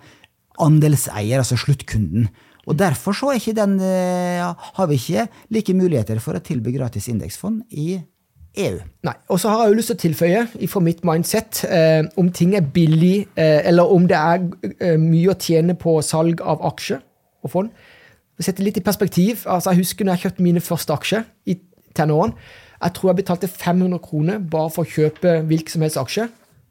Speaker 1: andelseier, altså sluttkunden. Og Derfor så ikke den, eh, har vi ikke like muligheter for å tilby gratis indeksfond i EU.
Speaker 2: Nei. Og så har jeg jo lyst til å tilføye fra mitt mindset eh, om ting er billig, eh, eller om det er eh, mye å tjene på salg av aksjer og fond. Sette litt i perspektiv, altså Jeg husker når jeg kjøpte mine første aksjer i tenårene. Jeg tror jeg betalte 500 kroner bare for å kjøpe hvilken som helst aksje.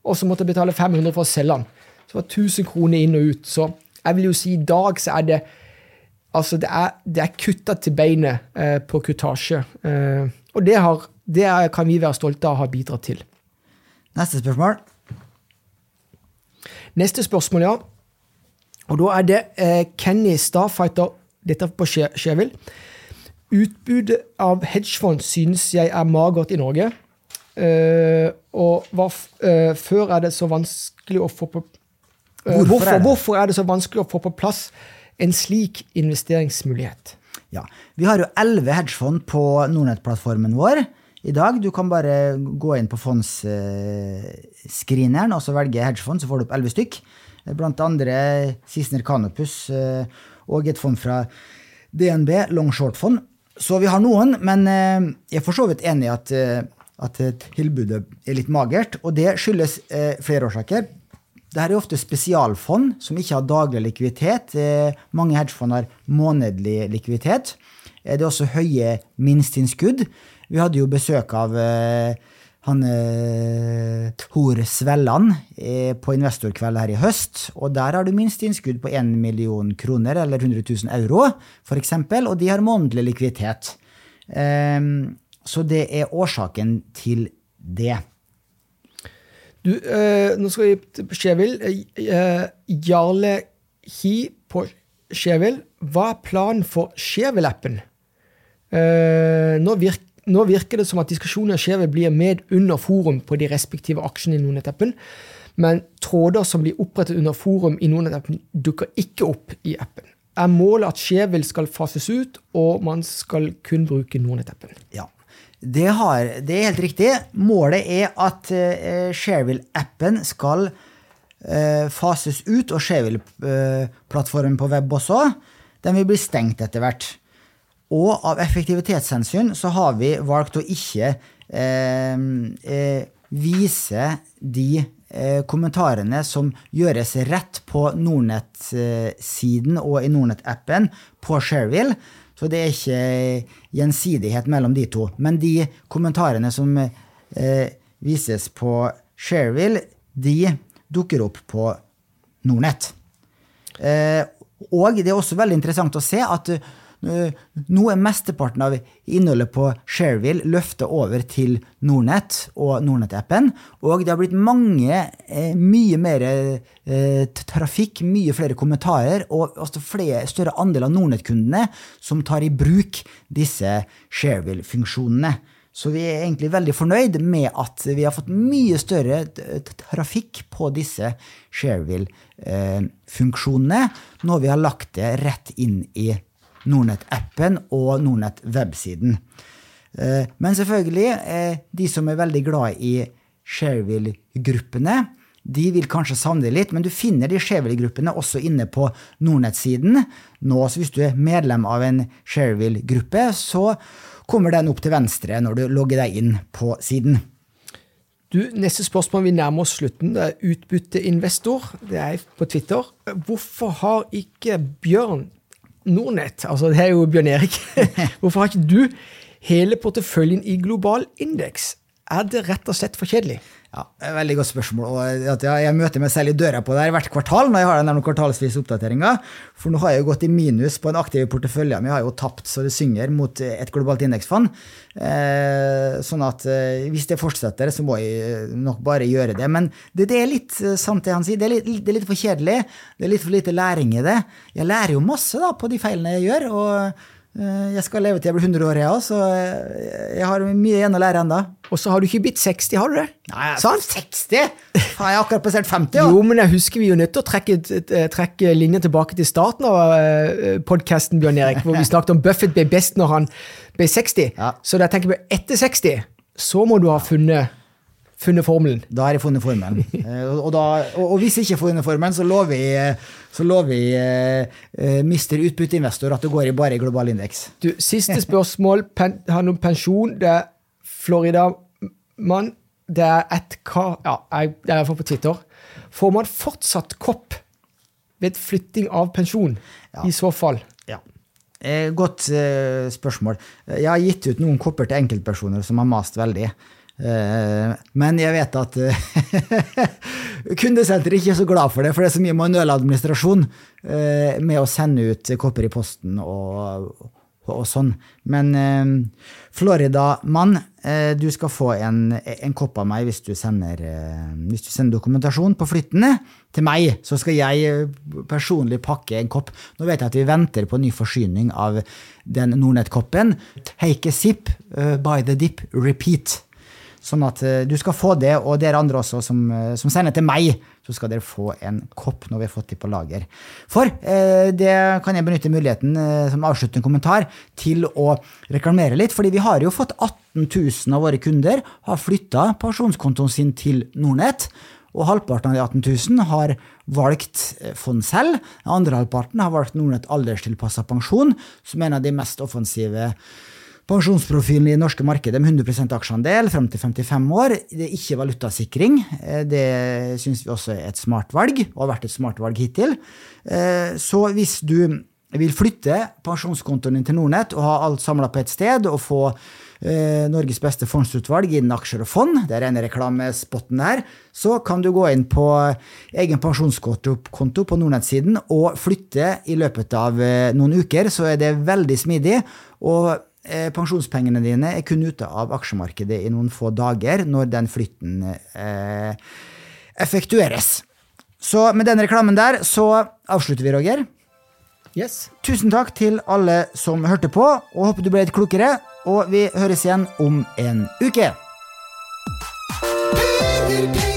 Speaker 2: Og så måtte jeg betale 500 for å selge den. Så det var 1000 kroner inn og ut. Så jeg vil jo si i dag så er det Altså, det er, det er kutta til beinet eh, på kutasje. Eh, og det, har, det kan vi være stolte av å ha bidratt til.
Speaker 1: Neste spørsmål.
Speaker 2: Neste spørsmål, ja. Og da er det eh, Kenny Starfighter, dette på Skje- Skjevil. Utbudet av hedgefond synes jeg er magert i Norge. Eh, og var, f- eh, før er det så vanskelig å få på
Speaker 1: Hvorfor
Speaker 2: hvorfor,
Speaker 1: er det?
Speaker 2: hvorfor er det så vanskelig å få på plass en slik investeringsmulighet?
Speaker 1: Ja. Vi har jo elleve hedgefond på Nordnett-plattformen vår i dag. Du kan bare gå inn på fondsscreeneren og så velge hedgefond, så får du opp elleve stykk. Blant andre Sissener Canopus eh, og et fond fra DNB, long short-fond. Så vi har noen, men eh, jeg er for så vidt enig i at, eh, at eh, tilbudet er litt magert. Og det skyldes eh, flere årsaker. Dette er ofte spesialfond som ikke har daglig likviditet. Eh, mange hedgefond har månedlig likviditet. Eh, det er også høye minsteinnskudd. Vi hadde jo besøk av eh, han Tor Svelland på investorkveld her i høst. Og der har du minsteinnskudd på 1 million kroner, eller 100 000 euro, f.eks., og de har månedlig likviditet. Så det er årsaken til det.
Speaker 2: Du, eh, nå skal vi til Skjevil. Eh, Jarle Hi på Skjevil. Hva er planen for Skjevil-appen? Eh, nå, virk, nå virker det som at diskusjonen om Skjevil blir med under forum på de respektive aksjene i Nordnett-appen, men tråder som blir opprettet under forum i Nordnett-appen, dukker ikke opp i appen. Er målet at Skjevil skal fases ut, og man skal kun bruke Nordnett-appen?
Speaker 1: Ja. Det, har, det er helt riktig. Målet er at uh, Shareville-appen skal uh, fases ut, og Shareville-plattformen på web også. Den vil bli stengt etter hvert. Og av effektivitetshensyn så har vi valgt å ikke uh, eh, vise de eh, kommentarene som gjøres rett på Nordnett-siden og i Nordnett-appen på Shareville. Så det er ikke gjensidighet mellom de to. Men de kommentarene som eh, vises på Shareville, de dukker opp på Nordnett. Eh, og det er også veldig interessant å se at eh, nå er mesteparten av innholdet på Shareville løftet over til Nordnett og Nordnett-appen. Og det har blitt mange, eh, mye mer eh, trafikk, mye flere kommentarer, og også flere, større andel av Nordnett-kundene som tar i bruk disse Shareville-funksjonene. Så vi er egentlig veldig fornøyd med at vi har fått mye større trafikk på disse Shareville-funksjonene når vi har lagt det rett inn i Nordnett-appen og Nordnett-websiden. Eh, Men selvfølgelig, eh, de som er veldig glad i Shareville-gruppene, de vil kanskje savne litt, men du finner de Shareville-gruppene også inne på Nordnett-siden. Nå, så Hvis du er medlem av en Shareville-gruppe, så kommer den opp til venstre når du logger deg inn på siden.
Speaker 2: Du, Neste spørsmål, vi nærmer oss slutten. Det er utbytteinvestor. Det er på Twitter. Hvorfor har ikke Bjørn Nordnett, altså det er jo Bjørn Erik, hvorfor har ikke du hele porteføljen i global indeks? Er det rett og slett for kjedelig?
Speaker 1: Ja, et Veldig godt spørsmål. og at jeg, møter meg selv i døra på det her hvert kvartal når jeg har den kvartalsvise oppdateringa. For nå har jeg jo gått i minus på den aktive porteføljen. jeg har jo tapt så det synger mot et globalt indeksfond. Eh, sånn at eh, hvis det fortsetter, så må jeg nok bare gjøre det. Men det, det er litt eh, sant det han sier. Det er, litt, det er litt for kjedelig. Det er litt for lite læring i det. Jeg lærer jo masse da på de feilene jeg gjør. og eh, jeg skal leve til jeg blir 100 år, jeg òg, så eh, jeg har mye igjen å lære ennå.
Speaker 2: Og så har du ikke blitt 60, har du det?
Speaker 1: Nei,
Speaker 2: Sant?
Speaker 1: 60? Har jeg akkurat passert 50.
Speaker 2: Jo, men jeg husker vi er nødt til å trekke, eh, trekke linjen tilbake til starten av uh, podkasten, Bjørn Erik, hvor vi snakket om Buffett ble best når han ble 60.
Speaker 1: Ja.
Speaker 2: Så da tenker jeg etter 60, så må du ha funnet, funnet formelen.
Speaker 1: Da har jeg funnet formelen. Eh, og, da, og, og hvis jeg ikke får funnet formelen, så lover jeg, så lover jeg uh, mister Utbytteinvestor at det går i bare global indeks.
Speaker 2: Du, siste spørsmål pen, handler om pensjon. Det er Florida-mann. Det er et kar Ja, jeg, det er iallfall på Twitter. Får man fortsatt kopp ved flytting av pensjon? I så fall.
Speaker 1: Ja. Eh, godt spørsmål. Jeg har gitt ut noen kopper til enkeltpersoner som har mast veldig. Eh, men jeg vet at eh, kundesenteret ikke er så glad for det, for det er så mye manuell administrasjon eh, med å sende ut kopper i posten og og, sånn. Men Florida-mann, du skal få en, en, kopp av meg hvis du, sender, hvis du sender dokumentasjon på flyttene til meg. Så skal jeg personlig pakke en kopp. Nå vet jeg at vi venter på ny forsyning av den Nordnett-koppen. Take a sip, by the dip, repeat. Sånn at uh, du skal få det, og dere andre også som, uh, som, sender til meg, så skal dere få en kopp når vi har fått det på lager. For eh, det kan jeg benytte muligheten som avsluttende kommentar til å reklamere litt, fordi vi har jo fått 18 000 av våre kunder har flytta pensjonskontoen sin til Nordnett. Og halvparten av de 18 000 har valgt fond selv. Den andre halvparten har valgt Nordnett alderstilpassa pensjon, som er en av de mest offensive Pensjonsprofilen i det norske markedet med 100% aksjeandel frem til 55 år. Det er ikke valutasikring. Eh, det syns vi også er et smart valg, og har vært et smart valg hittil. Eh, så hvis du vil flytte pensjonskontoen din til Nordnett og ha alt samla på ett sted, og få eh, Norges beste fondsutvalg innen aksjer og fond, det er rene reklamespotten her, så kan du gå inn på egen pensjonskonto på Nordnett-siden og flytte i løpet av noen uker. Så er det veldig smidig. og pensjonspengene dine er kun ute av aksjemarkedet i noen få dager når den flytten eh, effektueres. Så med den reklamen der så avslutter vi, Roger.
Speaker 2: Yes.
Speaker 1: Tusen takk til alle som hørte på, og håper du ble litt klokere. Og vi høres igjen om en uke. Peter, penger.